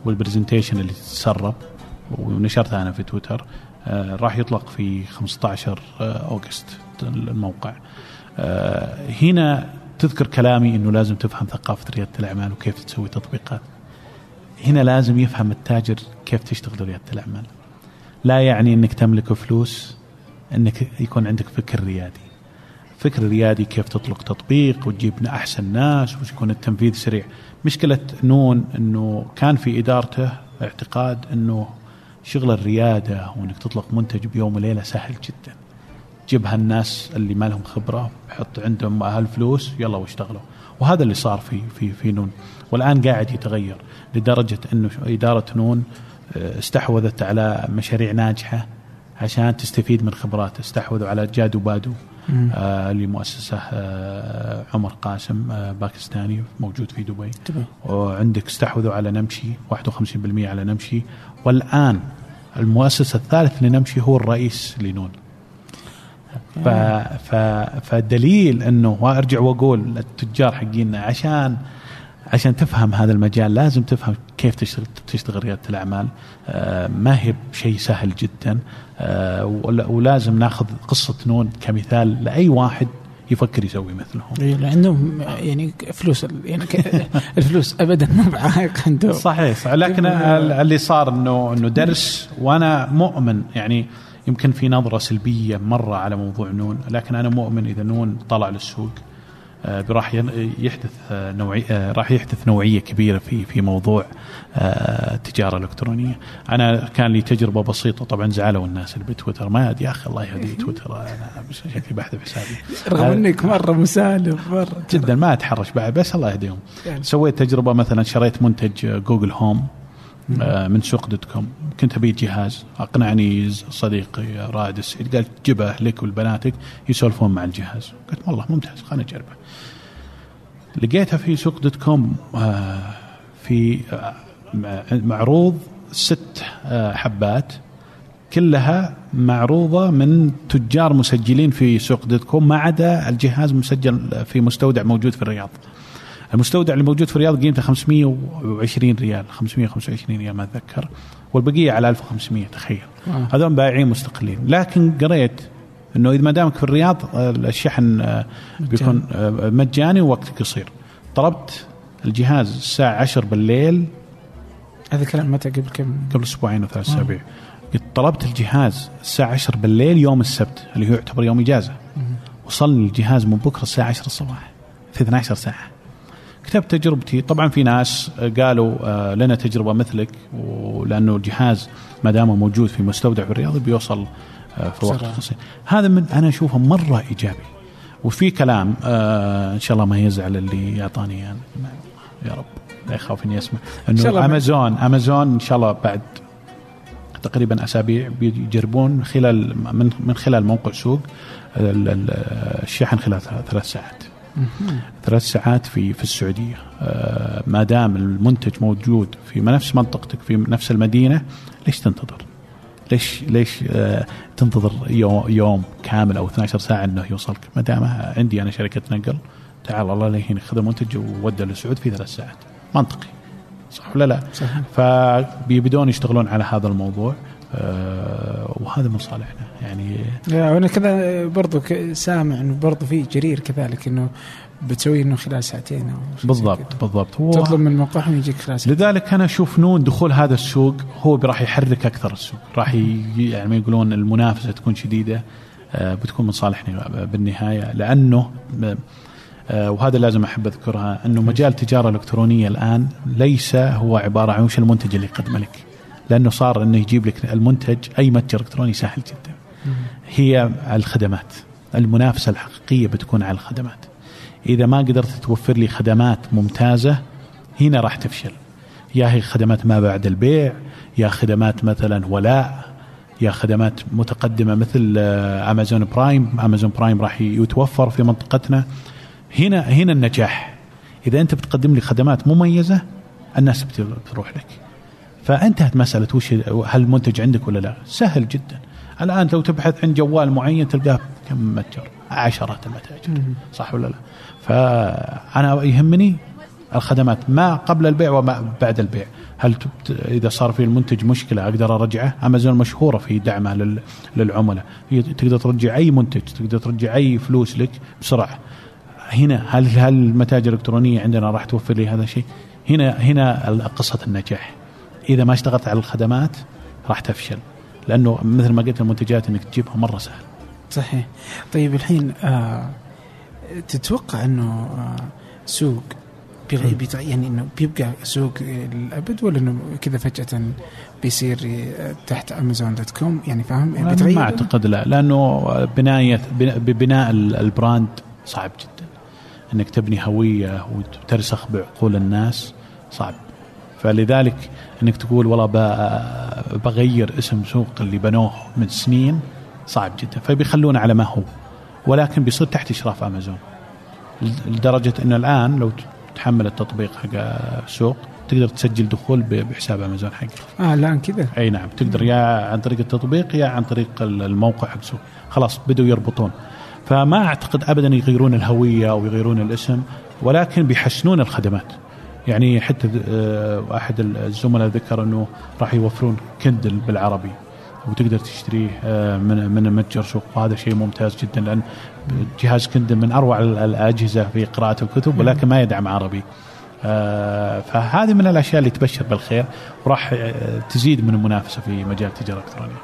وال presentation اللي تسرب ونشرتها أنا في تويتر آه راح يطلق في 15 آه August الموقع. آه هنا تذكر كلامي إنه لازم تفهم ثقافة ريادة الأعمال وكيف تسوي تطبيقات. هنا لازم يفهم التاجر كيف تشتغل ريادة الأعمال. لا يعني إنك تملك فلوس إنك يكون عندك فكر ريادي. فكر ريادي كيف تطلق تطبيق وتجيب أحسن ناس ويكون التنفيذ سريع. مشكلة نون إنه كان في إدارته اعتقاد إنه شغل الريادة وإنك تطلق منتج بيوم وليلة سهل جدا. جيب هالناس اللي ما لهم خبرة حط عندهم هالفلوس يلا واشتغلوا. وهذا اللي صار في في في نون. والآن قاعد يتغير لدرجة إنه إدارة نون آه، استحوذت على مشاريع ناجحة عشان تستفيد من خبراته استحوذوا على جادو بادو. آه لمؤسسة آه عمر قاسم آه باكستاني موجود في دبي. وعندك استحوذوا على نمشي 51% على نمشي. والآن المؤسسة الثالث لنمشي هو الرئيس لنون. ف... ف... فدليل إنه وأرجع وأقول التجار حقينا عشان عشان تفهم هذا المجال لازم تفهم كيف تشتغل تشتغل ريادة الأعمال. آه ما هي بشيء سهل جدا. آه ولازم ناخذ قصة نون كمثال لأي واحد يفكر يسوي مثلهم. اي لأنهم يعني فلوس يعني *laughs* الفلوس ابدا مو بعائق عندهم. صحيح, لكن اللي صار انه إنه درس وأنا مؤمن. يعني يمكن في نظرة سلبية مرة على موضوع نون لكن أنا مؤمن إذا نون طلع للسوق. راح يحدث آه، نوعي آه، راح يحدث نوعية كبيرة في في موضوع التجارة الإلكترونية، أنا كان لي تجربة بسيطة طبعا زعلوا الناس اللي بتويتر. ما يا أخي الله يهدي تويتر. أنا شكلي بحذف حسابي. رغم إنك مرة مسالم مرة جدا ما أتحرش بعد بس الله يهديهم. يعني. سويت تجربة مثلا شريت منتج Google Home من سوق dot com. كنت أبي جهاز. أقنعني صديقي رائد السعيد قال جبه لك ولبناتك يسولفون مع الجهاز. قلت والله ممتاز خليني اجربه لقيتها في سوق dot com آه، في آه، معروض ست آه، حبات كلها معروضة من تجار مسجلين في سوق dot com ما عدا الجهاز مسجل في مستودع موجود في الرياض. المستودع اللي موجود في الرياض قيمته 520 ريال 525 ريال ما أتذكر والبقية على 1500 تخيل. آه. هذول بائعين مستقلين. لكن قريت إنه إذا ما دامك في الرياض الشحن آه، بيكون آه، مجاني ووقت قصير طلبت الجهاز الساعة 10 بالليل. هذا الكلام متى؟ قبل كم؟ قبل أسبوعين أو ثلاث آه. أسابيع. قلت طلبت الجهاز الساعة 10 بالليل يوم السبت اللي هو يعتبر يوم إجازة. وصلني الجهاز من بكرة الساعة 10 الصباح في 12 ساعة. كتبت تجربتي. طبعا في ناس قالوا آه، لنا تجربة مثلك ولأنه الجهاز ما دام موجود في مستودع في الرياض بيوصل آه، في وقت قصير هذا من أنا أشوفه مرة إيجابي. وفي كلام آه، إن شاء الله ما يزعل اللي يعطاني يعني. يا رب لا يخاف إني أسمع. إنه أمازون أمازون إن شاء الله بعد تقريبا أسابيع بيجربون خلال من من خلال موقع سوق الشحن خلال ثلاث ساعات. ثلاث ساعات في في السعودية. آه ما دام المنتج موجود في نفس منطقتك في نفس المدينة ليش تنتظر؟ ليش ليش آه تنتظر يوم, يوم كامل أو 12 ساعة إنه يوصلك؟ ما دام عندي أنا شركه نقل تعال الله لهين خذ المنتج وودى للسعود في ثلاث ساعات منطقي صح ولا لا؟ صحيح. فبيبدون يشتغلون على هذا الموضوع آه وهذا من صالحنا يعني وأنا كذا برضو سامع إنه برضو في جرير كذلك إنه بتسوي إنه خلال ساعتين أو بالضبط بالضبط. هو تطلب من موقعهم يجيك خلال ساعتين. لذلك أنا أشوف نون دخول هذا السوق هو راح يحرك أكثر السوق. راح يعني ما يقولون المنافسة تكون شديدة آه بتكون من صالحنا بالنهاية. لأنه آه وهذا لازم أحب أذكرها أنه مجال التجارة الإلكترونية الآن ليس هو عبارة عن وش المنتج اللي يقدمه لك. لأنه صار إنه يجيب لك المنتج أي متجر إلكتروني سهل جدا. هي الخدمات. المنافسة الحقيقية بتكون على الخدمات. إذا ما قدرت توفر لي خدمات ممتازة هنا راح تفشل. يا هي خدمات ما بعد البيع يا خدمات مثلا ولاء يا خدمات متقدمة مثل Amazon Prime Amazon Prime راح يتوفر في منطقتنا. هنا هنا النجاح. إذا أنت بتقدم لي خدمات مميزة الناس بتروح لك. فانتهت مسألة وش هل المنتج عندك ولا لا؟ سهل جدا. الآن لو تبحث عن جوال معين تلقاه كم متجر؟ عشرات المتاجر. صح ولا لا؟ فأنا يهمني الخدمات ما قبل البيع وما بعد البيع. هل إذا صار في المنتج مشكلة أقدر أرجعه؟ أمازون مشهورة في دعمها لل... للعملاء. هي تقدر ترجع أي منتج تقدر ترجع أي فلوس لك بسرعة. هنا هل هل المتاجر الإلكترونية عندنا راح توفر لي هذا الشيء؟ هنا هنا قصة النجاح. إذا ما اشتغلت على الخدمات راح تفشل لأنه مثل ما قلت المنتجات إنك تجيبها مرة سهل. صحيح. طيب الحين آه تتوقع إنه آه سوق يعني إنه بيبقى سوق للابد ولا إنه كذا فجأة بيصير تحت Amazon dot com يعني فاهم؟ بيتغير ما أعتقد لا لأنه بناية ببناء ال brand صعب جدا. إنك تبني هوية وترسخ بعقول الناس صعب. فلذلك إنك تقول والله بغير اسم سوق اللي بنوه من سنين صعب جدا. فبيخلونه على ما هو. ولكن بيصير تحت إشراف أمازون لدرجة إنه الآن لو تحمل التطبيق حق السوق تقدر تسجل دخول بحساب أمازون حقك. آه الآن كذا؟ أي نعم تقدر يا عن طريق التطبيق يا عن طريق الموقع حق سوق، خلاص بدوا يربطون. فما أعتقد ابدا يغيرون الهوية أو يغيرون الاسم ولكن بيحسنون الخدمات. يعني حتى آه، احد الزملاء ذكر إنه راح يوفرون Kindle بالعربي وتقدر تشتريه آه، من من متجر سوق. وهذا شيء ممتاز جدا لأن جهاز Kindle من أروع الأجهزة في قراءة الكتب ولكن ما يدعم عربي. آه، فهذه من الأشياء اللي تبشر بالخير وراح تزيد من المنافسة في مجال التجارة الإلكترونية.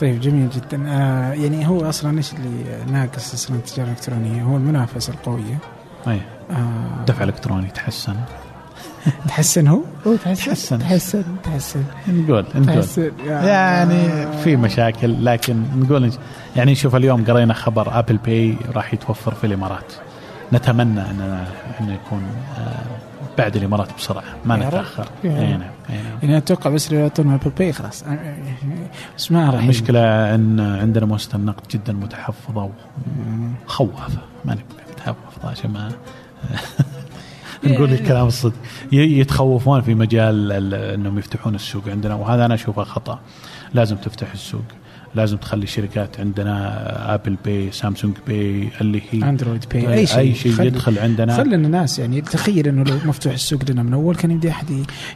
طيب جميل جدا. آه يعني هو أصلا إيش اللي ناقص أصلا التجارة الإلكترونية؟ هو المنافسة القوية. أي. آه دفع إلكتروني تحسن تحسن هو؟ هو تحسن. تحسن. تحسن نقول نقول. يعني في مشاكل لكن نقول يعني شوف اليوم قرينا خبر Apple Pay راح يتوفر في الإمارات. نتمنى أن انه يكون آه، بعد الإمارات بسرعة ما نتأخر. إي نعم يعني أتوقع بس لو يعطونا Apple Pay خلاص. بس ما راح المشكلة إن عندنا مؤسسه النقد جدا متحفظة وخوافه ما نبغى متحفظه عشان ما. *laughs* نقول الكلام الصدق. يتخوفون في مجال إنهم يفتحون السوق عندنا وهذا أنا أشوفه خطأ. لازم تفتح السوق. لازم تخلي الشركات عندنا Apple Pay Samsung Pay اللي هي Android Pay أي شيء أي شيء يدخل عندنا. خلي الناس يعني تخيل إنه لو مفتوح السوق لنا من أول كان يبدأ أحد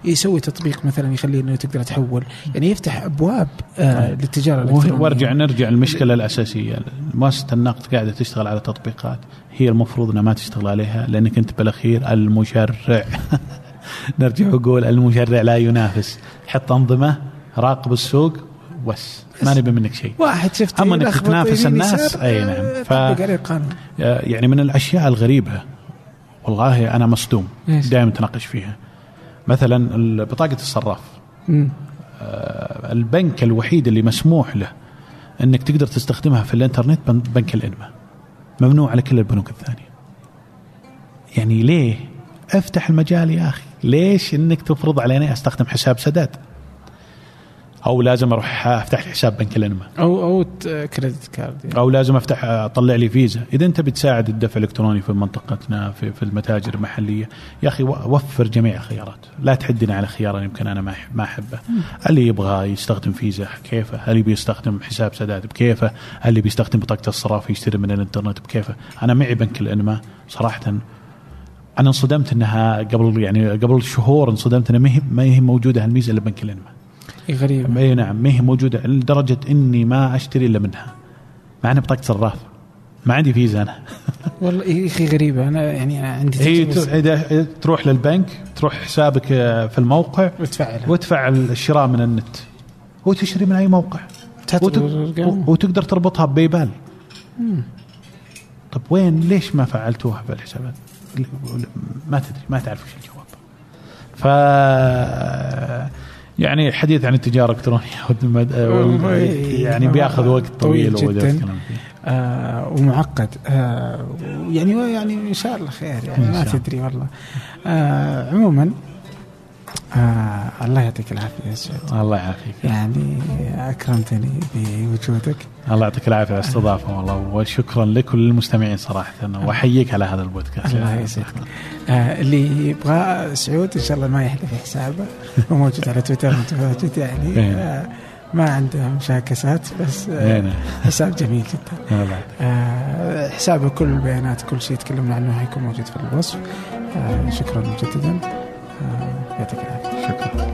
يسوي تطبيق مثلا يخلي إنه تقدر تحول. يعني يفتح أبواب آه طيب. للتجارة الإلكترونية. وارجع نرجع المشكلة الأساسية. مؤسسه النقد قاعدة تشتغل على تطبيقات. هي المفروض إنها ما تشتغل عليها لأنك أنت بالأخير المشرع. *laughs* نرجع ونقول المشرع لا ينافس. حط أنظمة راقب السوق بس ما نبي منك شيء. واحد شفت أما إنك تنافس الناس أي نعم. ف يعني من الأشياء الغريبة والله أنا مصدوم دائما تناقش فيها. مثلا بطاقة الصراف. آه البنك الوحيد اللي مسموح له إنك تقدر تستخدمها في الإنترنت بنك الانماء ممنوع على كل البنوك الثانية. يعني ليه؟ أفتح المجال يا أخي. ليش إنك تفرض علينا أستخدم حساب سداد؟ أو لازم أروح أفتح لي حساب بنك الانما أو أو كريدت كارد يعني. أو لازم أفتح أطلع لي فيزا. إذا أنت بتساعد الدفع الإلكتروني في منطقتنا في, في المتاجر المحلية. يا أخي وفر جميع الخيارات. لا تحدنا على خيار يمكن أنا ما ما أحبه. اللي يبغى يستخدم فيزا كيفه؟ اللي بيستخدم حساب سداد؟ بكيفه؟ اللي بيستخدم بطاقة الصراف يشتري من الإنترنت؟ بكيفه؟ أنا معي بنك الانما صراحة أنا انصدمت إنها قبل يعني قبل شهور انصدمت إنها ما هي موجودة هالميزة إلا بنك الانما غريبة اي نعم ما هي موجودة لدرجة إني ما أشتري إلا منها. مع اني بطاقة صراف. ما عندي فيزا أنا. *laughs* والله يا أخي غريبة أنا يعني عندي هي اذا تروح للبنك تروح حسابك في الموقع وتفعل وتفعل الشراء من النت. وتشتري من أي موقع. وتقدر تربطها بباي بال طب وين؟ ليش ما فعلتوها في الحسابات؟ ما تدري ما تعرف وش الجواب. ف يعني الحديث عن التجارة الالكترونيه يعني بياخذ وقت طويل, طويل جدا. آه ومعقد. آه يعني يعني إن شاء الله خير يعني ما تدري والله. آه عموما آه الله يعطيك العافية يا سعود الله يعافيك. يعني أكرمتني بوجودك. الله يعطيك العافية على الاستضافة والله وشكرا لك وللمستمعين صراحة وأحييك على هذا البودكاست. الله يسعدك. آه اللي يبغى سعود إن شاء الله ما يحلف حسابه هو موجود على تويتر متواجد يعني. *laughs* آه ما عنده مشاكسات بس آه،. حساب جميل جدا. *laughs* آه، حسابه كل البيانات كل شيء تكلمنا عنه حيكون موجود في الوصف. شكرا مجددا آه، يعطيك العافيه شكرا